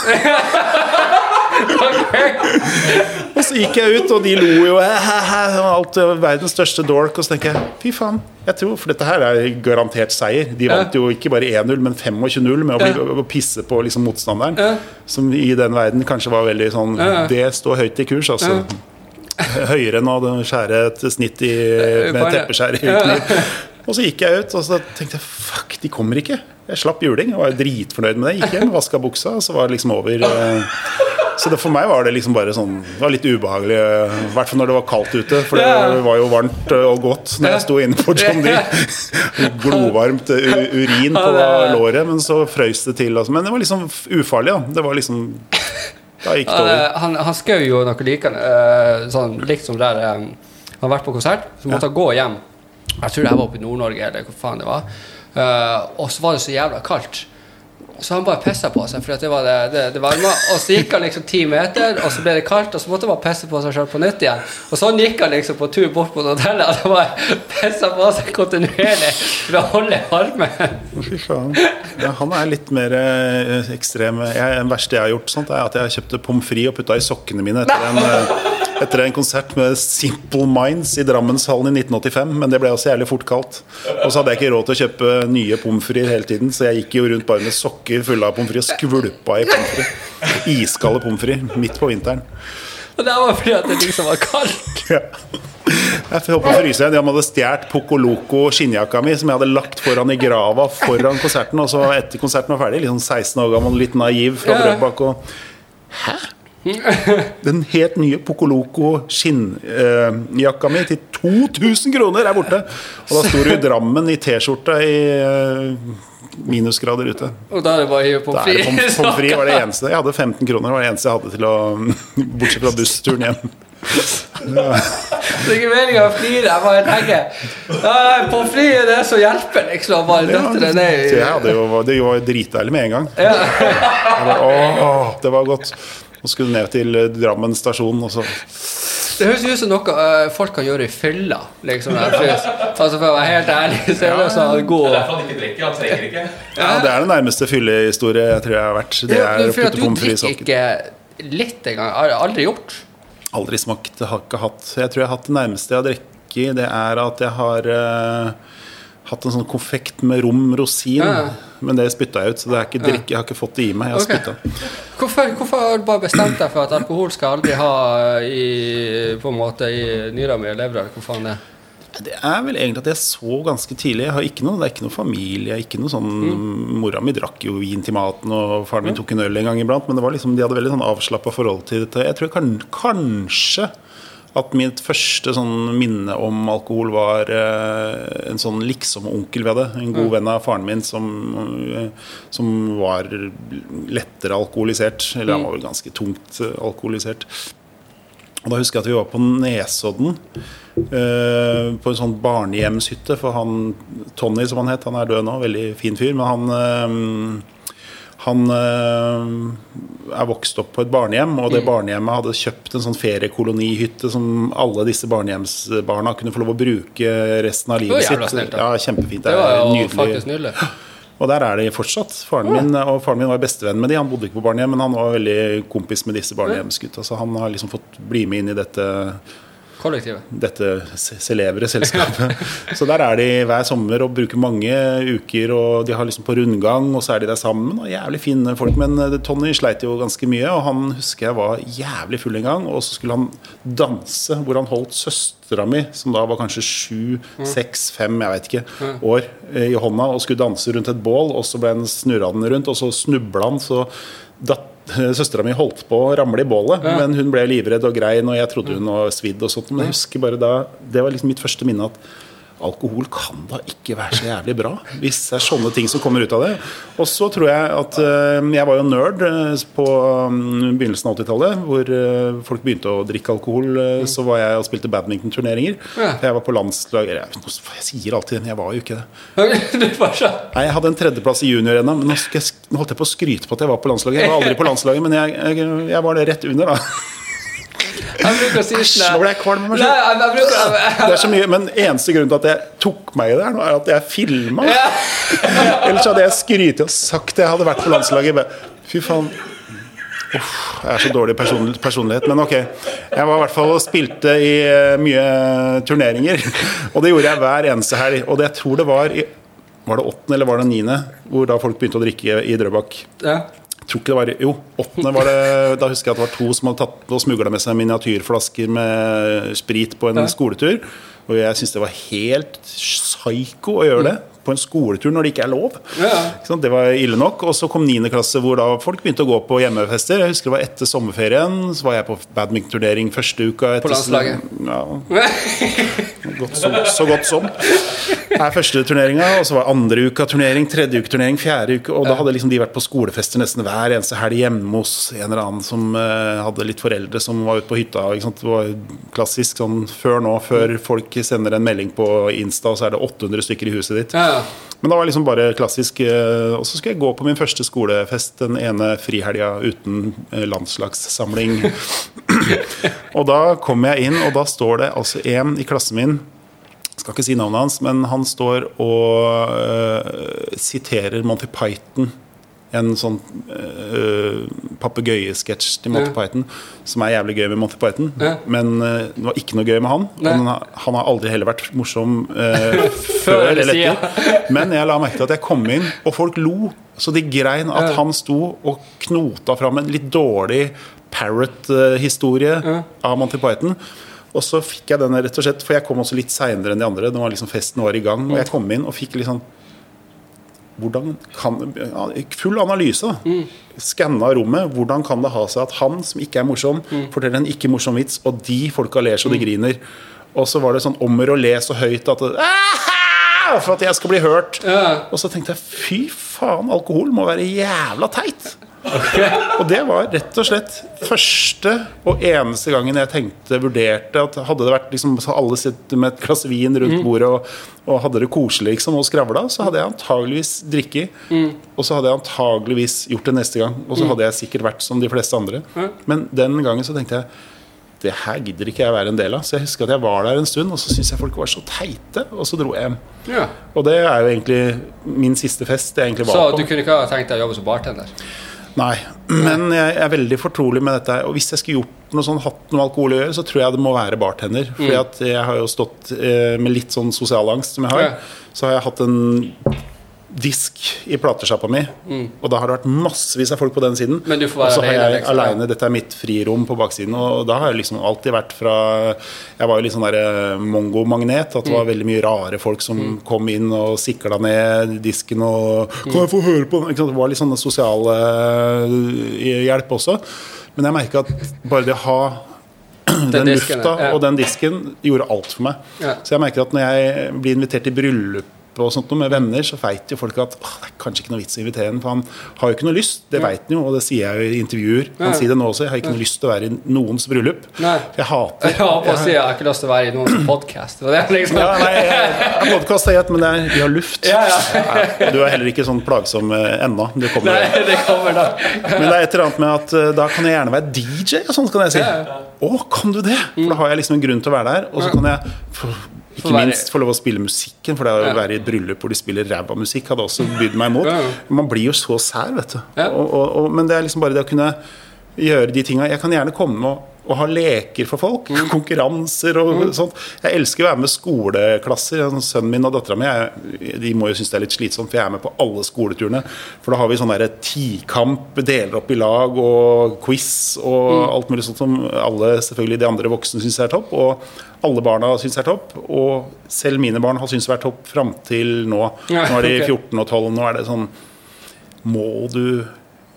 og så gikk jeg ut, og de lo jo alt øh, verdens største dork. Og så tenker jeg fy faen, jeg tror, for dette her er garantert seier. De vant jo ikke bare 1-0, men 25-0 med å, bli, å pisse på liksom motstanderen. Som i den verden kanskje var veldig sånn Det står høyt i kurs, altså. Høyere enn å skjære et snitt i, med Bare- teppeskjær. Og så gikk jeg ut og så tenkte jeg, fuck, de kommer ikke. Jeg slapp juling. Jeg var dritfornøyd med det. Gikk hjem, vaska buksa, og så var det liksom over. eh. Så det, for meg var det liksom bare sånn Det var litt ubehagelig. eh, I hvert fall når det var kaldt ute, for det var jo varmt eh, og godt når jeg sto inne på John D. Glovarmt eh, urin på låret, men så frøys det til. Altså. Men det var liksom ufarlig, da. Det var liksom Da gikk det over. eh, han, han skrev jo noe likende, eh, sånn, likt som der um, Han har vært på konsert, så måtte han gå hjem. Jeg tror det var oppe i Nord-Norge, eller hvor faen det var. Uh, og så var det så jævla kaldt. Så han bare pissa på seg, for det var det, det, det varma. Og så gikk han liksom ti meter, og så ble det kaldt, og så måtte han bare pisse på seg sjøl på nytt igjen. Og sånn gikk han liksom på tur bort mot hotellet, og så bare pissa på seg kontinuerlig for å holde varmen. Fy faen. Ja, han er litt mer eh, ekstrem. Jeg, det verste jeg har gjort, sånt, er at jeg kjøpte pommes frites og putta i sokkene mine etter en, eh, etter en konsert med Simple Minds i Drammenshallen i 1985. Men det ble også jævlig fort kaldt. Og så hadde jeg ikke råd til å kjøpe nye pommes frites hele tiden, så jeg gikk jo rundt bare med sokker fulle av pommes frites og skvulpa i pommes frites. Iskalde pommes frites midt på vinteren. Og det var fordi at det liksom var kaldt. Ja. Jeg holdt på å fryse. De hadde stjålet Poco Loco skinnjakka mi, som jeg hadde lagt foran i grava foran konserten. Og så etter konserten var ferdig, liksom 16 år gammel, litt naiv fra. Drøbak og Hæ? Den helt nye Poco Loco skinnjakka mi til 2000 kroner er borte! Og da sto du i Drammen i T-skjorte i eh, minusgrader ute. Og da er det bare å hive pommes det frites. pommes frites var det eneste. Jeg hadde 15 kroner, var det eneste jeg hadde til å Bortsett fra bussturen hjem. Det er ikke meninga å flire. Jeg bare tenker på pommes frites det er så hjelper, liksom. Bare døtte det ned Ja, i jeg det var dritdeilig med en gang. Jeg bare, å, det var godt. Nå skulle du ned til Drammen stasjon, og så Det høres ut som noe uh, folk kan gjøre i fylla. Liksom, altså, for å være helt ærlig, så er det sånn god Det er derfor han ikke drikker. Han trenger ikke. Ja, det er den nærmeste fyllehistorie jeg tror jeg har vært. Det er ja, For at du drikker ikke litt engang. Har jeg aldri gjort. Aldri smakt, har ikke hatt. Jeg tror jeg har hatt det nærmeste jeg har drukket, det er at jeg har eh, hatt en sånn konfekt med rom rosin. Ja. Men det spytta jeg ut, så det er ikke drikke, jeg har ikke fått det i meg. Jeg har okay. spytta. Hvorfor, hvorfor har du bare bestemt deg for at alkohol skal aldri ha i, på en måte, i nyra mi og levra? Hvor faen det er? Det er vel egentlig at jeg så ganske tidlig. Jeg har ikke noe, det er ikke noe familie. Ikke noe sånn, Mora mi drakk jo vin til maten, og faren min tok en øl en gang iblant. Men det var liksom, de hadde veldig sånn avslappa forhold til dette. Jeg tror kan, kanskje at mitt første sånn minne om alkohol var eh, en sånn liksom-onkel vi hadde. En god venn av faren min som, eh, som var lettere alkoholisert. Eller han var vel ganske tungt eh, alkoholisert. Og da husker jeg at vi var på Nesodden. eh, på en sånn barnehjemshytte. For han Tony, som han het, han er død nå, veldig fin fyr. Men han eh, han eh, er vokst opp på et barnehjem, og det barnehjemmet hadde kjøpt en sånn feriekolonihytte som alle disse barnehjemsbarna kunne få lov å bruke resten av livet sitt. snilt. Ja, kjempefint. Det var jo faktisk nydelig. Og der er de fortsatt. Faren min, og faren min var bestevenn med de. Han bodde ikke på barnehjem, men han var veldig kompis med disse barnehjemsgutta. Så han har liksom fått bli med inn i dette, Kollektivet. dette celebre selskapet. Så der er de hver sommer og bruker mange uker, og de har liksom på rundgang, og så er de der sammen. Og jævlig fine folk. Men eh, Tony sleit jo ganske mye, og han husker jeg var jævlig full en gang. Og så skulle han danse, hvor han holdt søstera mi, som da var kanskje sju, seks, fem, jeg vet ikke, år, eh, i hånda, og skulle danse rundt et bål, og så ble han snurra den rundt, og så snubla han, så datt Søstera mi holdt på å ramle i bålet, men hun ble livredd og grein, og jeg trodde hun var svidd og sånt. Men jeg husker bare da Det var liksom mitt første minne at alkohol kan da ikke være så jævlig bra. Hvis det er sånne ting som kommer ut av det. Og så tror jeg at eh, Jeg var jo nerd eh, på mm, begynnelsen av 80-tallet, hvor eh, folk begynte å drikke alkohol. Så var jeg og spilte badmintonturneringer. Ja. Jeg var på landslag jeg, jeg sier alltid det, jeg var jo ikke det. Nei, Jeg hadde en tredjeplass i junior-NM, men nå, jeg, nå holdt jeg på å skryte på at jeg var på landslaget. Jeg var aldri på landslaget, men jeg, jeg, jeg var det rett under, da. Jeg bruker å si sånn nå ble jeg kvalm av meg Nei, selv. jeg, jeg bruker Det er så mye, Men eneste grunn til at jeg tok meg i det, her nå, er at jeg filma. Ellers hadde jeg skrytt og sagt det. jeg hadde vært på landslaget. Fy faen. Uff, jeg er så dårlig person, personlighet. Men ok. Jeg var i hvert fall og spilte i eh, mye turneringer. Og det gjorde jeg hver eneste helg. Og det, jeg tror det var i Var det åttende eller var det niende hvor da folk begynte å drikke i Drøbak? ja. Tror ikke det var Jo, åttende var det Da husker jeg at det var to som hadde tatt og smugla med seg miniatyrflasker med sprit på en Ja. skoletur. Og jeg syns det var helt psyko å gjøre det på en skoletur når det ikke er lov. Ja. Det var ille nok. Og så kom 9. klasse, hvor da folk begynte å gå på hjemmefester. Jeg husker det var etter sommerferien. Så var jeg på badmintonturnering første uka. Etter, På landslaget? Ja, godt, så, så godt som. er første turneringa, og så var andre uka turnering, tredje uke turnering, fjerde uke. Og da hadde liksom de vært på skolefester nesten hver eneste helg hjemme hos en eller annen som uh, hadde litt foreldre som var ute på hytta. Det var klassisk sånn før nå, før folk sender en melding på Insta, og så er det 800 stykker i huset ditt. Ja, ja. Men det var liksom bare klassisk. Uh, Og så skulle jeg gå på min første skolefest den ene frihelga uten uh, landslagssamling. og da kom jeg inn, og da står det altså en i klassen min skal ikke si navnet hans, men han står og uh, siterer Monty Python. En sånn uh, papegøyesketsj til Monty Ja. Python som er jævlig gøy med Monty Python. Ja. Men uh, det var ikke noe gøy med han. Nei. har, han har aldri heller vært morsom uh, Før eller etter. Men jeg la merke til at jeg kom inn, og folk lo. Så de grein at Ja. han sto og knota fram en litt dårlig Parrot-historie av Monty Python. Og så fikk jeg den rett og slett, for jeg kom også litt seinere enn de andre. Det var liksom Festen var i gang, og jeg kom inn og fikk liksom hvordan kan, Full analyse. Mm. Skanna rommet. Hvordan kan det ha seg at han som ikke er morsom, forteller en ikke morsom vits, og de folka ler så de griner? Og så var det sånn ommer å le så høyt at det! For at jeg skal bli hørt. Ja. Og så tenkte jeg fy faen, alkohol må være jævla teit. Og det var rett og slett første og eneste gangen jeg tenkte, vurderte at hadde det vært liksom så alle sittet med et glass vin rundt bordet og, og hadde det koselig liksom, og skravla, så hadde jeg antageligvis drikket. Og så hadde jeg antageligvis gjort det neste gang. Og så hadde jeg sikkert vært som de fleste andre. Men den gangen så tenkte jeg det her gidder ikke jeg være en del av. Så jeg husker at jeg var der en stund, og så syntes jeg folk var så teite, og så dro jeg hjem. Ja. Og det er jo egentlig min siste fest jeg egentlig var Så på. du kunne ikke ha tenkt deg å jobbe som bartender? Nei, men jeg er veldig fortrolig med dette. Og hvis jeg skulle gjort noe sånn, hatt noe alkohol å gjøre, så tror jeg det må være bartender. Fordi at jeg har jo stått eh, med litt sånn sosial angst som jeg har. Så har jeg hatt en disk i platesjappa mi, og da har det vært massevis av folk på den siden. Og så har jeg liksom, aleine. Dette er mitt frirom på baksiden. Og da har jeg liksom alltid vært fra Jeg var jo litt sånn der mongo-magnet. At det Mm. var veldig mye rare folk som kom inn og sikla ned disken og 'Kan jeg få høre på den?' Det var litt sånn sosiale eh, hjelp også. Men jeg merka at bare det å ha den, lufta og den disken gjorde alt for meg. Så jeg merker at når jeg blir invitert til bryllup og sånt noe med venner, så veit jo folk at «Åh, det er kanskje ikke noe vits i å invitere ham, for han har jo ikke noe lyst. Det veit han jo, og det sier jeg jo i intervjuer. Han Ja. sier det nå også. Jeg har ikke noe lyst til å være i noens bryllup. Nei. Jeg hater har på å si jeg har ikke lyst til å være i noens podkast. Liksom. ja, nei, Podkast er greit, men det er, vi har luft. Ja, ja. Nei, Du er heller ikke sånn plagsom eh, ennå. Det kommer. Nei, det kommer da. Men det er et eller annet med at eh, da kan jeg gjerne være DJ, og sånn kan jeg si. Ja, Å, kan du det? For da har jeg liksom en grunn til å være der. Og så kan jeg ikke være- minst få lov å spille musikken, for det å være i et bryllup hvor de spiller ræva musikk, hadde også bydd meg imot. Man blir jo så sær, vet du. Og, og, og, men det er liksom bare det å kunne gjøre de tinga. Jeg kan gjerne komme og, og ha leker for folk. Mm. Konkurranser og sånt. Jeg elsker å være med skoleklasser. Sønnen min og dattera mi de må jo synes det er litt slitsomt, for jeg er med på alle skoleturene. For da har vi sånn tikamp, deler opp i lag og quiz og Mm. alt mulig sånt som alle selvfølgelig de andre voksne syns er topp. Og alle barna syns er topp. Og selv mine barn har syntes er topp fram til nå. Ja, Nå er de okay. 14 og 12. Nå er det sånn Må du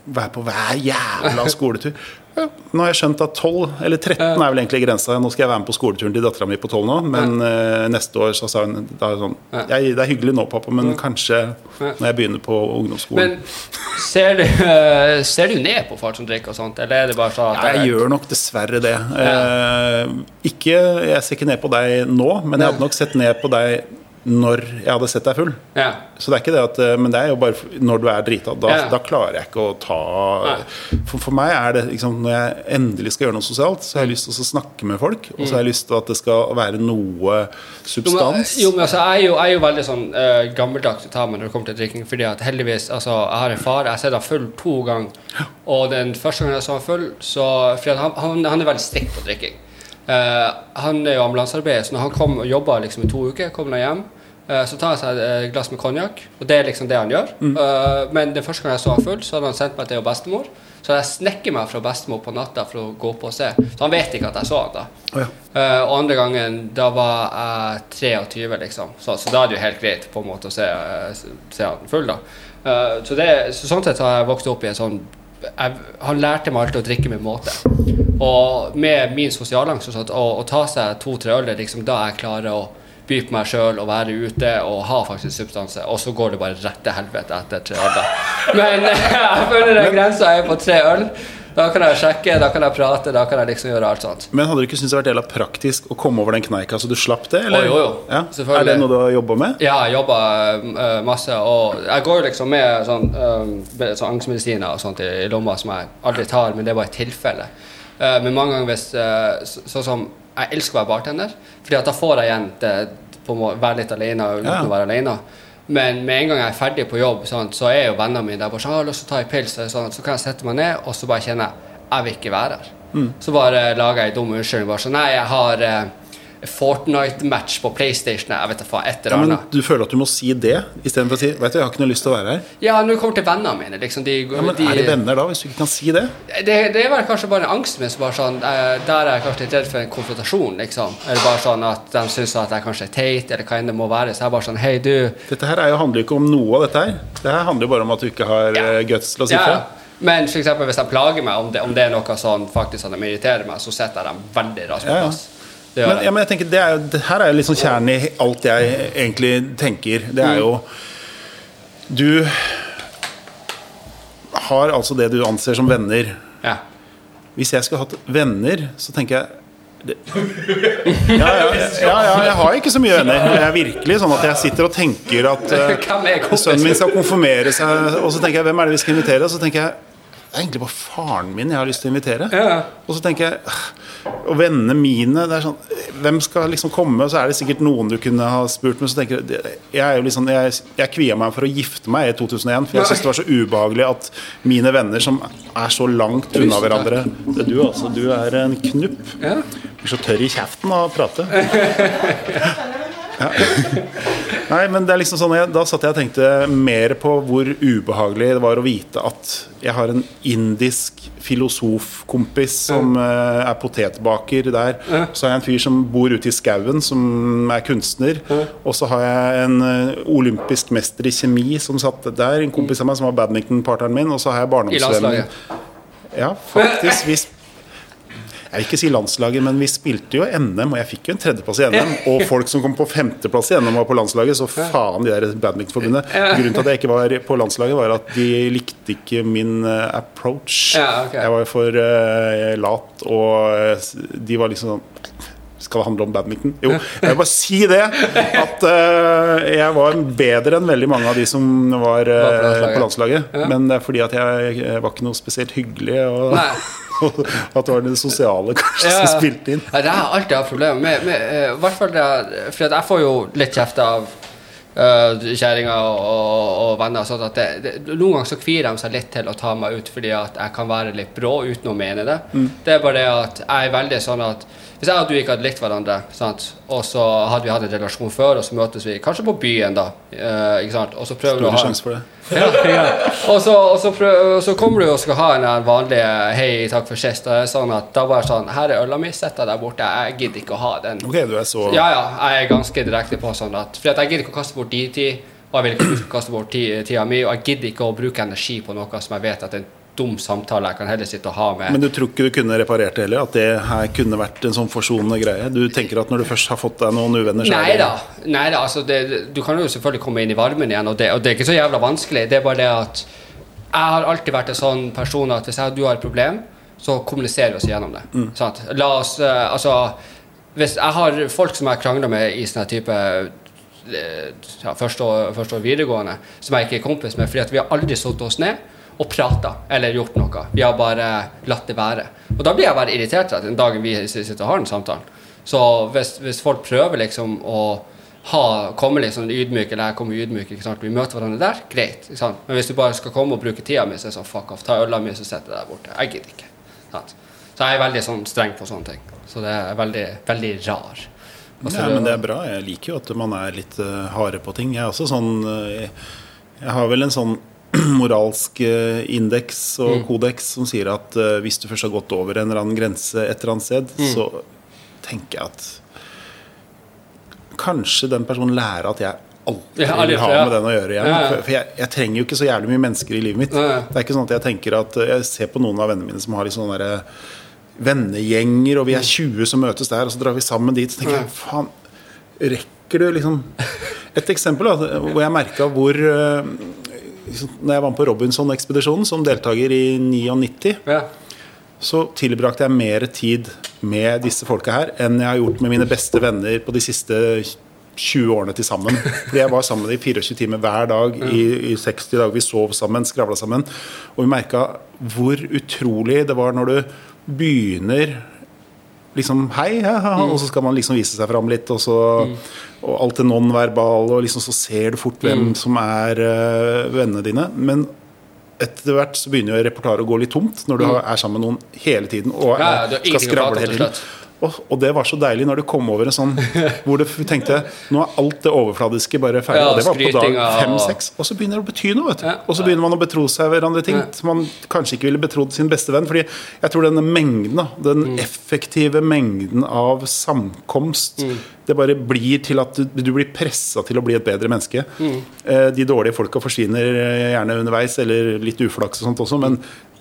være på hver jævla skoletur? Ja, nå har jeg skjønt at 12, eller 13 er vel egentlig grensa. Nå skal jeg være med på skoleturen til dattera mi på 12 nå, men ja. neste år så sa hun da er sånn Ja. Det er hyggelig nå, pappa, men kanskje Ja. når jeg begynner på ungdomsskolen. Men ser du, eh, ser du ned på folk som drikker og sånt, eller er det bare sånn at Ja, jeg gjør nok dessverre det. Eh, ikke, jeg ser ikke ned på deg nå, men jeg hadde nok sett ned på deg når jeg hadde sett deg full. Ja. Så det er ikke det at eh, Men det er jo bare når du er drita. Da, Ja. da klarer jeg ikke å ta for, for meg er det liksom Når jeg endelig skal gjøre noe sosialt, så har jeg lyst til å snakke med folk. Og så har jeg lyst til at det skal være noe Jo, men, substans. jo, men altså, jeg, er jo, jeg er jo veldig sånn uh, gammeldags ta med når det kommer til drikking. Fordi at heldigvis, altså, jeg har en far, jeg har sett han full to ganger. Og den første gangen jeg så han full, så fordi han, han, han er veldig strikt på drikking. Uh, han er jo ambulansearbeider, så når han kom og jobba liksom, i to uker, kommer han hjem. Eh, Så tar han seg et glass med konjakk, og det er liksom det han gjør. Eh, men den første gangen jeg så han full, så hadde han sendt meg til bestemor. Så jeg snekker meg fra bestemor på natta for å gå på og se. Så han vet ikke at jeg så han da. Oh, ja. Eh, og andre gangen, da var jeg 23, liksom. Så, så da er det jo helt greit på en måte å se, eh, se han full, da. Eh, så, det, så sånn sett har jeg vokst opp i en sånn jeg, Han lærte meg alltid å drikke med måte. Og med min sosialangst og sånt, å, å ta seg to-tre øl er liksom da jeg klarer å by på meg sjøl og være ute og ha faktisk substanse, og så går det bare rett til helvete etter tre øl. Men jeg føler den grensa er på tre øl. Da kan jeg sjekke, da kan jeg prate, da kan jeg liksom gjøre alt sånt. Men hadde du ikke syntes det vært jævla praktisk å komme over den kneika så du slapp det? Eller? Å, jo, jo. Ja. Selvfølgelig. Er det noe du har jobba med? Ja, jeg jobba uh, masse, og jeg går jo liksom med sånn, um, med sånn angstmedisiner og sånt i, i lomma som jeg aldri tar, men det er bare et tilfelle. Uh, men mange ganger hvis uh, så- Sånn som Jeg elsker å være bartender, Fordi at da får jeg igjen det, på å må- være litt alene uten Ja. å være alene. Men med en gang jeg er ferdig på jobb, sånn, så er jo vennene mine der bare sånn, 'Jeg har lyst til å ta en pils', og sånn, så kan jeg sette meg ned og så bare kjenne jeg jeg vil ikke være her. Mm. Så bare lager jeg en dum unnskyldning. Bare sånn 'Nei, jeg har eh, Fortnite-match på PlayStation'. Jeg vet ikke, et Ja, eller men annet. Du føler at du må si det istedenfor å si Vet du, jeg har ikke noe lyst til å være her. Ja, når det kommer til vennene mine, liksom de, Ja, men de, Er de venner da, hvis du ikke kan si det? det, det er vel kanskje bare angsten min som bare sånn eh, Der er jeg kanskje litt redd for en konfrontasjon, liksom. Eller bare sånn at de syns at jeg kanskje er teit, eller hva enn det må være. Så jeg bare sånn Hei, du. Dette her er jo, handler jo ikke om noe av dette her. Det her handler jo bare om at du ikke har Ja. eh, guts til å si Ja, fra. ja. Men for eksempel hvis de plager meg, om det, om det er noe sånn faktisk som de irriterer meg, så setter jeg dem veldig raskt på Ja, ja. Det Men, ja, men jeg tenker, det, er det her er jo liksom kjernen i alt jeg egentlig tenker. Det er jo Du har altså det du anser som venner. Ja. Hvis jeg skulle hatt venner, så tenker jeg ja, ja, ja, ja, jeg har ikke så mye venner. Jeg er virkelig sånn at jeg sitter og tenker at kompisen? sønnen min skal konfirmere seg, og så tenker jeg hvem er det vi skal invitere? Og så tenker jeg er egentlig bare faren min jeg har lyst til å invitere. Ja. Og så tenker jeg Og vennene mine det er sånn, Hvem skal liksom komme? Og så er det sikkert noen du kunne ha spurt. Men så tenker jeg det- Jeg er jo liksom Jeg, jeg kvia meg for å gifte meg i 2001, for jeg syntes det var så ubehagelig at mine venner som er så langt unna hverandre Det er Du altså, du er en knupp. Ja. Blir så tørr i kjeften av å prate. Ja. Nei, men det er liksom sånn jeg, Da satt jeg og tenkte mer på hvor ubehagelig det var å vite at jeg har en indisk filosofkompis som eh, er potetbaker der. Så har jeg en fyr som bor ute i skauen, som er kunstner. Og så har jeg en eh, olympisk mester i kjemi som satt der. En kompis av meg som var badmintonpartneren min. Og så har jeg barndomsvennen ja, faktisk. Vi, jeg vil ikke si landslaget, men vi spilte jo NM, og jeg fikk jo en tredjeplass i NM. Og folk som kom på femteplass i NM, var på landslaget, så faen de der badmintonforbundet. Grunnen til at jeg ikke var på landslaget, var at de likte ikke min eh, approach. Jeg var for uh, lat, og eh, de var liksom sånn skal det handle om badminton? Jo, jeg vil bare si det. At uh, jeg var bedre enn veldig mange av de som var, uh, på landslaget. på landslaget. Men det er fordi at jeg, jeg var ikke noe spesielt hyggelig. Og, Nei. Og at det var det sosiale kanskje Ja. som spilte inn. Ja, det har alltid hatt problemer med. med eh, hvert fall for jeg får jo litt kjeft av uh, kjerringa og, og, og venner. Sånn at det, det, noen ganger så kvier de seg litt til å ta meg ut fordi at jeg kan være litt brå uten å mene det. Det er bare det at jeg er veldig sånn at hvis jeg og du ikke hadde likt hverandre, sant? og så hadde vi hatt en relasjon før, og så møtes vi kanskje på byen, da. eh, ikke sant? Og så prøver du å ha sjanse for det. ja, ja. Og, så, og, så prøver, og så kommer du og skal ha en vanlig 'hei, takk for sist'. Og det er sånn at da bare sånn 'Her er øla mi, sett deg der borte. Jeg gidder ikke å ha den'. Ok, du er så Ja, ja. Jeg er ganske direkte på sånn at For jeg gidder ikke å kaste bort din tid, og jeg vil ikke kaste bort ti- tida mi, og jeg gidder ikke å bruke energi på noe som jeg vet at det er en dum samtale jeg kan heller sitte og ha med Men du tror ikke du kunne reparert det heller? At det her kunne vært en sånn forsonende greie? Du tenker at når du først har fått deg noen uvenner, så Nei da. Nei da altså det, du kan jo selvfølgelig komme inn i varmen igjen, og det, og det er ikke så jævla vanskelig. Det er bare det at jeg har alltid vært en sånn person at hvis jeg og du har et problem, så kommuniserer vi oss gjennom det. Sant? La oss eh, Altså, hvis jeg har folk som jeg krangler med i sånn type eh, ja, første, år, første år videregående, som jeg ikke er kompis med, fordi at vi har aldri satt oss ned og prata eller gjort noe. Vi har bare latt det være. Og da blir jeg bare irritert den dagen vi sitter og har den samtalen. Så hvis, hvis folk prøver liksom å ha, komme litt sånn ydmyk, eller jeg kommer ydmyk, ikke sant? vi møter hverandre der, greit. Ikke sant? Men hvis du bare skal komme og bruke tida mi, så er det sånn fuck off, ta øla mi, så setter jeg deg borte. Jeg gidder ikke. Sant? Så jeg er veldig sånn streng på sånne ting. Så det er veldig, veldig rar. Altså, Ja, men det er bra. Jeg liker jo at man er litt uh, harde på ting. Jeg er også sånn uh, jeg, jeg har vel en sånn moralsk uh, indeks og Mm. kodeks som sier at uh, hvis du først har gått over en eller annen grense et eller annet sted, Mm. så tenker jeg at kanskje den personen lærer at jeg aldri Ja, vil ha med den å gjøre igjen. Ja, ja. For, jeg, jeg trenger jo ikke så jævlig mye mennesker i livet mitt. Det er ikke sånn at jeg tenker at uh, Jeg ser på noen av vennene mine som har litt sånne der, vennegjenger, og vi er 20 som møtes der, og så drar vi sammen dit. Så tenker jeg, faen, rekker du liksom Et eksempel da, hvor jeg merka hvor eh, liksom, Når jeg var med på Robinson-ekspedisjonen som deltaker i 99, Ja. så tilbrakte jeg mer tid med disse folka her enn jeg har gjort med mine beste venner på de siste 20 årene til sammen. Fordi jeg var sammen med dem i 24 timer hver dag i, i 60 dager. Vi sov sammen, skravla sammen. Og vi merka hvor utrolig det var når du begynner liksom Hei, ja, ja, og så skal man liksom vise seg fram litt, og så Og alt det nonverbale, og liksom så ser du fort hvem som er uh, vennene dine. Men etter hvert så begynner jo repertoaret å gå litt tomt når du har- er sammen med noen hele tiden og Ja, ja, skal skravle hele tiden. Og, og det var så deilig når du kom over en sånn hvor du tenkte nå er alt det overfladiske bare ferdig. Ja, og det var på dag fem-seks. Og så begynner det å bety noe. vet du Ja. Og så begynner man å betro seg hverandre ting Ja. som man kanskje ikke ville betrodd sin beste venn. Fordi jeg tror denne mengden, den Mm. effektive mengden av samkomst, Mm. det bare blir til at du, du blir pressa til å bli et bedre menneske. Mm. Eh, de dårlige folka forsvinner eh, gjerne underveis, eller litt uflaks og sånt også, men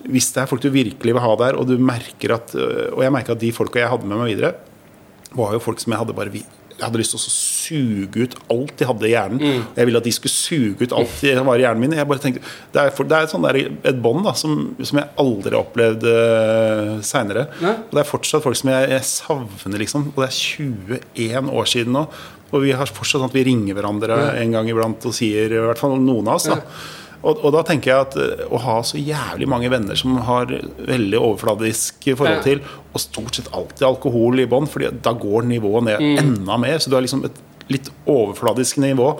hvis det er folk du virkelig vil ha der, og du merker at øh, Og jeg merka at de folka jeg hadde med meg videre, var jo folk som jeg hadde bare jeg hadde lyst til å suge ut alt de hadde i hjernen. Mm. Jeg ville at de skulle suge ut alt de var i hjernen min. Jeg bare tenkte, Det er, for, det er et, sånn der, et bånd som, som jeg aldri har opplevd uh, seinere. Og det er fortsatt folk som jeg, jeg savner, liksom. Og det er 21 år siden nå. Og vi har fortsatt sånn at vi ringer hverandre en gang iblant og sier I hvert fall noen av oss. da og, og da tenker jeg at eh, å ha så jævlig mange venner som har veldig overfladisk forhold til, og stort sett alltid alkohol i bånn, Fordi da går nivået ned Mm. enda mer. Så du har liksom et litt overfladisk nivå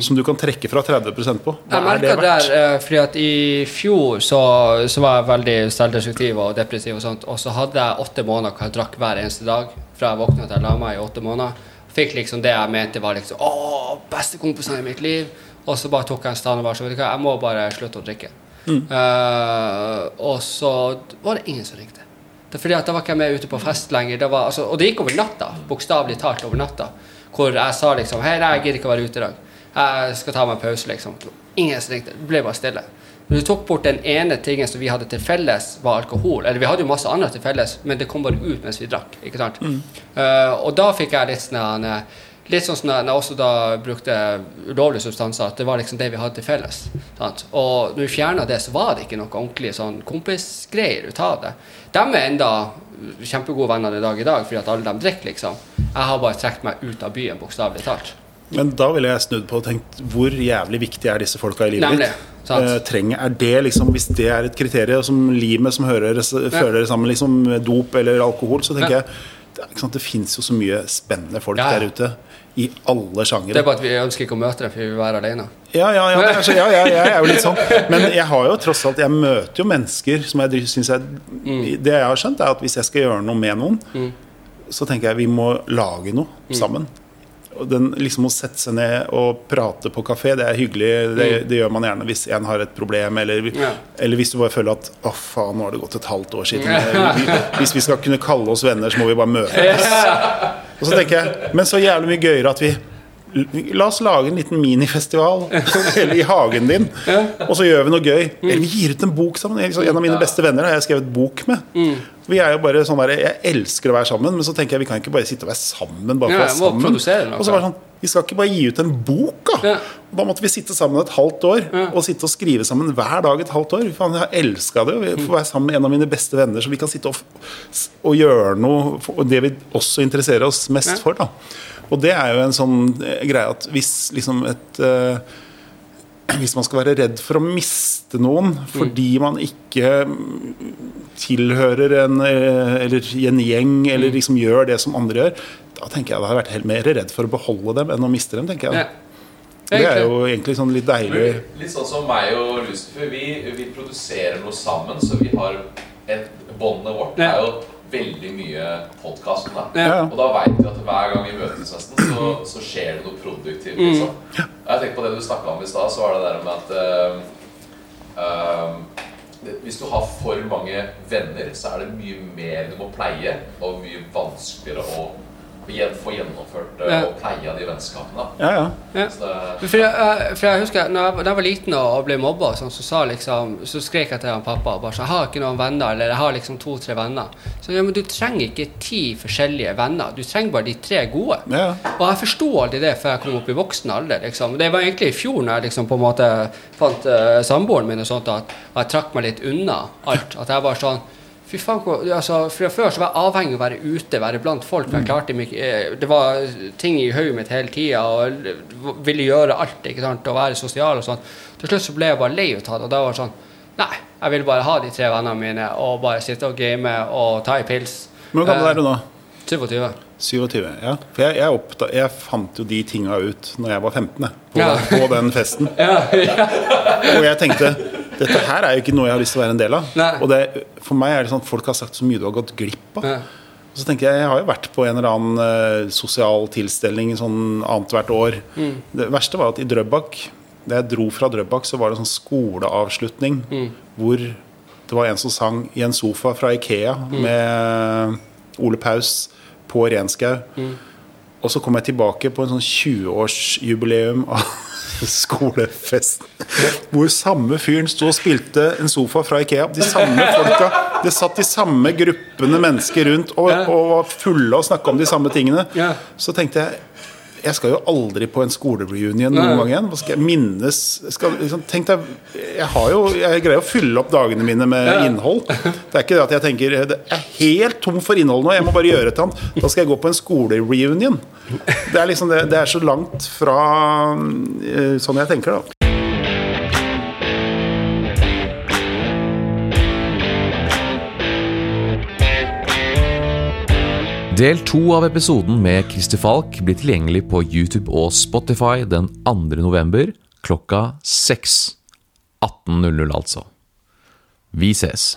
som du kan trekke fra 30% på. Hva Mm. Jeg er det merka der, eh, fordi at i fjor så, så var jeg veldig selvdestruktiv og depressiv og sånt, og så hadde jeg åtte måneder hvor jeg drakk hver eneste dag. Fra jeg våkna til jeg la meg i åtte måneder. Fikk liksom det jeg mente var liksom Å, bestekompisene i mitt liv. Og så bare tok jeg en stand og bare så vet du hva, jeg må bare slutte å drikke. Eh, og så var det ingen som ringte. Det er fordi at Da var ikke jeg med ute på fest lenger. Det var, altså, og det gikk over natta. Bokstavelig talt over natta. Hvor jeg sa liksom Hei, nei, jeg gidder ikke å være ute i dag. Jeg skal ta meg en pause, liksom. Ingen som ringte. Det ble bare stille. Men du tok bort den ene tingen som vi hadde til felles, var alkohol. Eller vi hadde jo masse annet til felles, men det kom bare ut mens vi drakk. ikke sant? Eh, og da fikk jeg litt sånn eh, Litt sånn som jeg også da brukte ulovlige substanser, at det var liksom det vi hadde til felles. Sant? Og når vi fjerna det, så var det ikke noe ordentlig sånn kompisgreier ut av det. De er enda kjempegode venner i dag i dag, fordi at alle dem drikker, liksom. Jeg har bare trukket meg ut av byen, bokstavelig talt. Men da ville jeg snudd på og tenkt hvor jævlig viktig er disse folka i livet Nemlig, ditt? Eh, trenger, er det liksom, Hvis det er et kriterium som limet som hører, dere sammen, liksom dop eller alkohol, så tenker Ja. jeg det, sant, det fins jo så mye spennende folk Ja, ja. der ute. I alle Det er bare at vi ønsker ikke å møte dem, for vi vil være alene. Ja, ja, ja, er så, ja, ja, jeg er jo litt sånn. Men jeg har jo tross alt Jeg møter jo mennesker som jeg syns jeg Mm. Det jeg har skjønt, er at hvis jeg skal gjøre noe med noen, så tenker jeg vi må lage noe Mm. sammen. Og den, liksom Å sette seg ned og prate på kafé, det er hyggelig. Det, det gjør man gjerne hvis en har et problem, eller, Mm. Eller hvis du bare føler at å faen, nå har det gått et halvt år siden. Vi- Hvis vi skal kunne kalle oss venner, så må vi bare møtes. Og så tenker jeg, men så jævlig mye gøyere at vi La oss lage en liten minifestival i hagen din, og så gjør vi noe gøy. Mm. Eller vi gir ut en bok sammen. En av mine beste venner har jeg skrevet bok med. Mm. Vi er jo bare sånn der, Jeg elsker å være sammen, men så tenker jeg vi kan ikke bare sitte og være sammen. Bare for å være sammen. Og så bare sånn, Vi skal ikke bare gi ut en bok, da! Ja. Da måtte vi sitte sammen et halvt år og sitte og skrive sammen hver dag et halvt år. Faen, jeg har elska det. Vi får være sammen med en av mine beste venner, så vi kan sitte og, og gjøre noe for det vi også interesserer oss mest Ja. for. da Og det er jo en sånn eh, greie at hvis liksom et uh, hvis man skal være redd for å miste noen fordi man ikke mm, tilhører en, eh, eller i en gjeng, eller liksom gjør det som andre gjør, da tenker jeg da har jeg vært helt mer redd for å beholde dem enn å miste dem. tenker jeg Ja. Det er jo egentlig sånn litt deilig Litt sånn som meg og Lucifer. Vi, vi produserer noe sammen, så vi har et Båndet vårt Ja. er jo veldig mye podkast. Ja. Og da veit vi at hver gang vi møtes, nesten, så, så skjer det noe produktivt. Liksom. Jeg tenker på det du snakka om i stad, så var det der med at uh, uh, det, Hvis du har for mange venner, så er det mye mer du må pleie, og mye vanskeligere å få gjennomført eh, Ja. og pleia de vennskapene. Ja, ja. Ja. Så det, For jeg, jeg- for jeg husker når jeg, da jeg var liten og ble mobba, sånn, så, sa liksom, så skrek jeg til han pappa bare sånn, 'Jeg har ikke noen venner.' Eller 'Jeg har liksom to-tre venner.' Så ja, men du trenger ikke ti forskjellige venner. Du trenger bare de tre gode. Ja, ja. Og jeg forsto aldri det før jeg kom opp i voksen alder. Liksom. Det var egentlig i fjor når jeg liksom på en måte fant uh, samboeren min og sånt, at at jeg trakk meg litt unna alt. At jeg bare sånn Fy faen, altså, Fra før så var jeg avhengig av å være ute, være blant folk. for jeg klarte meg, eh, Det var ting i hodet mitt hele tida, og ville gjøre alt. ikke sant, Og være sosial og sånn. Til slutt så ble jeg bare lei av det. Og da var det sånn Nei, jeg vil bare ha de tre vennene mine og bare sitte og game og ta en pils. Men hvor gammel er du nå? 27. 27. Ja. For jeg, jeg, oppda, jeg fant jo de tinga ut når jeg var 15, på, Ja. på den festen. Ja, ja. Og jeg tenkte dette her er jo ikke noe jeg har lyst til å være en del av. Nei. Og det, for meg er det sånn at folk har sagt så mye du har gått glipp av. Og så tenker jeg, jeg har jo vært på en eller annen eh, sosial tilstelning sånn annethvert år. Mm. Det verste var at i Drøbak, da jeg dro fra Drøbak, så var det en sånn skoleavslutning Mm. hvor det var en som sang i en sofa fra Ikea Mm. med Ole Paus på Renskau. Mm. Og så kom jeg tilbake på en sånn 20-årsjubileum av skolefesten. Hvor samme fyren sto og spilte en sofa fra Ikea. De samme folka. Det satt de samme gruppene mennesker rundt og, og var fulle og snakka om de samme tingene. Så tenkte jeg jeg skal jo aldri på en skolereunion noen gang igjen. Hva skal jeg minnes skal, liksom, Tenk deg, jeg, har jo, jeg greier å fylle opp dagene mine med Ja. innhold. Det er ikke det at jeg tenker Det er helt tom for innhold nå, jeg må bare gjøre et eller annet. Da skal jeg gå på en skolereunion. Det er liksom det, det er så langt fra eh, sånn jeg tenker, da. Del to av episoden med Christer Falk blir tilgjengelig på YouTube og Spotify den 2. november klokka 6. 18.00 altså. Vi ses.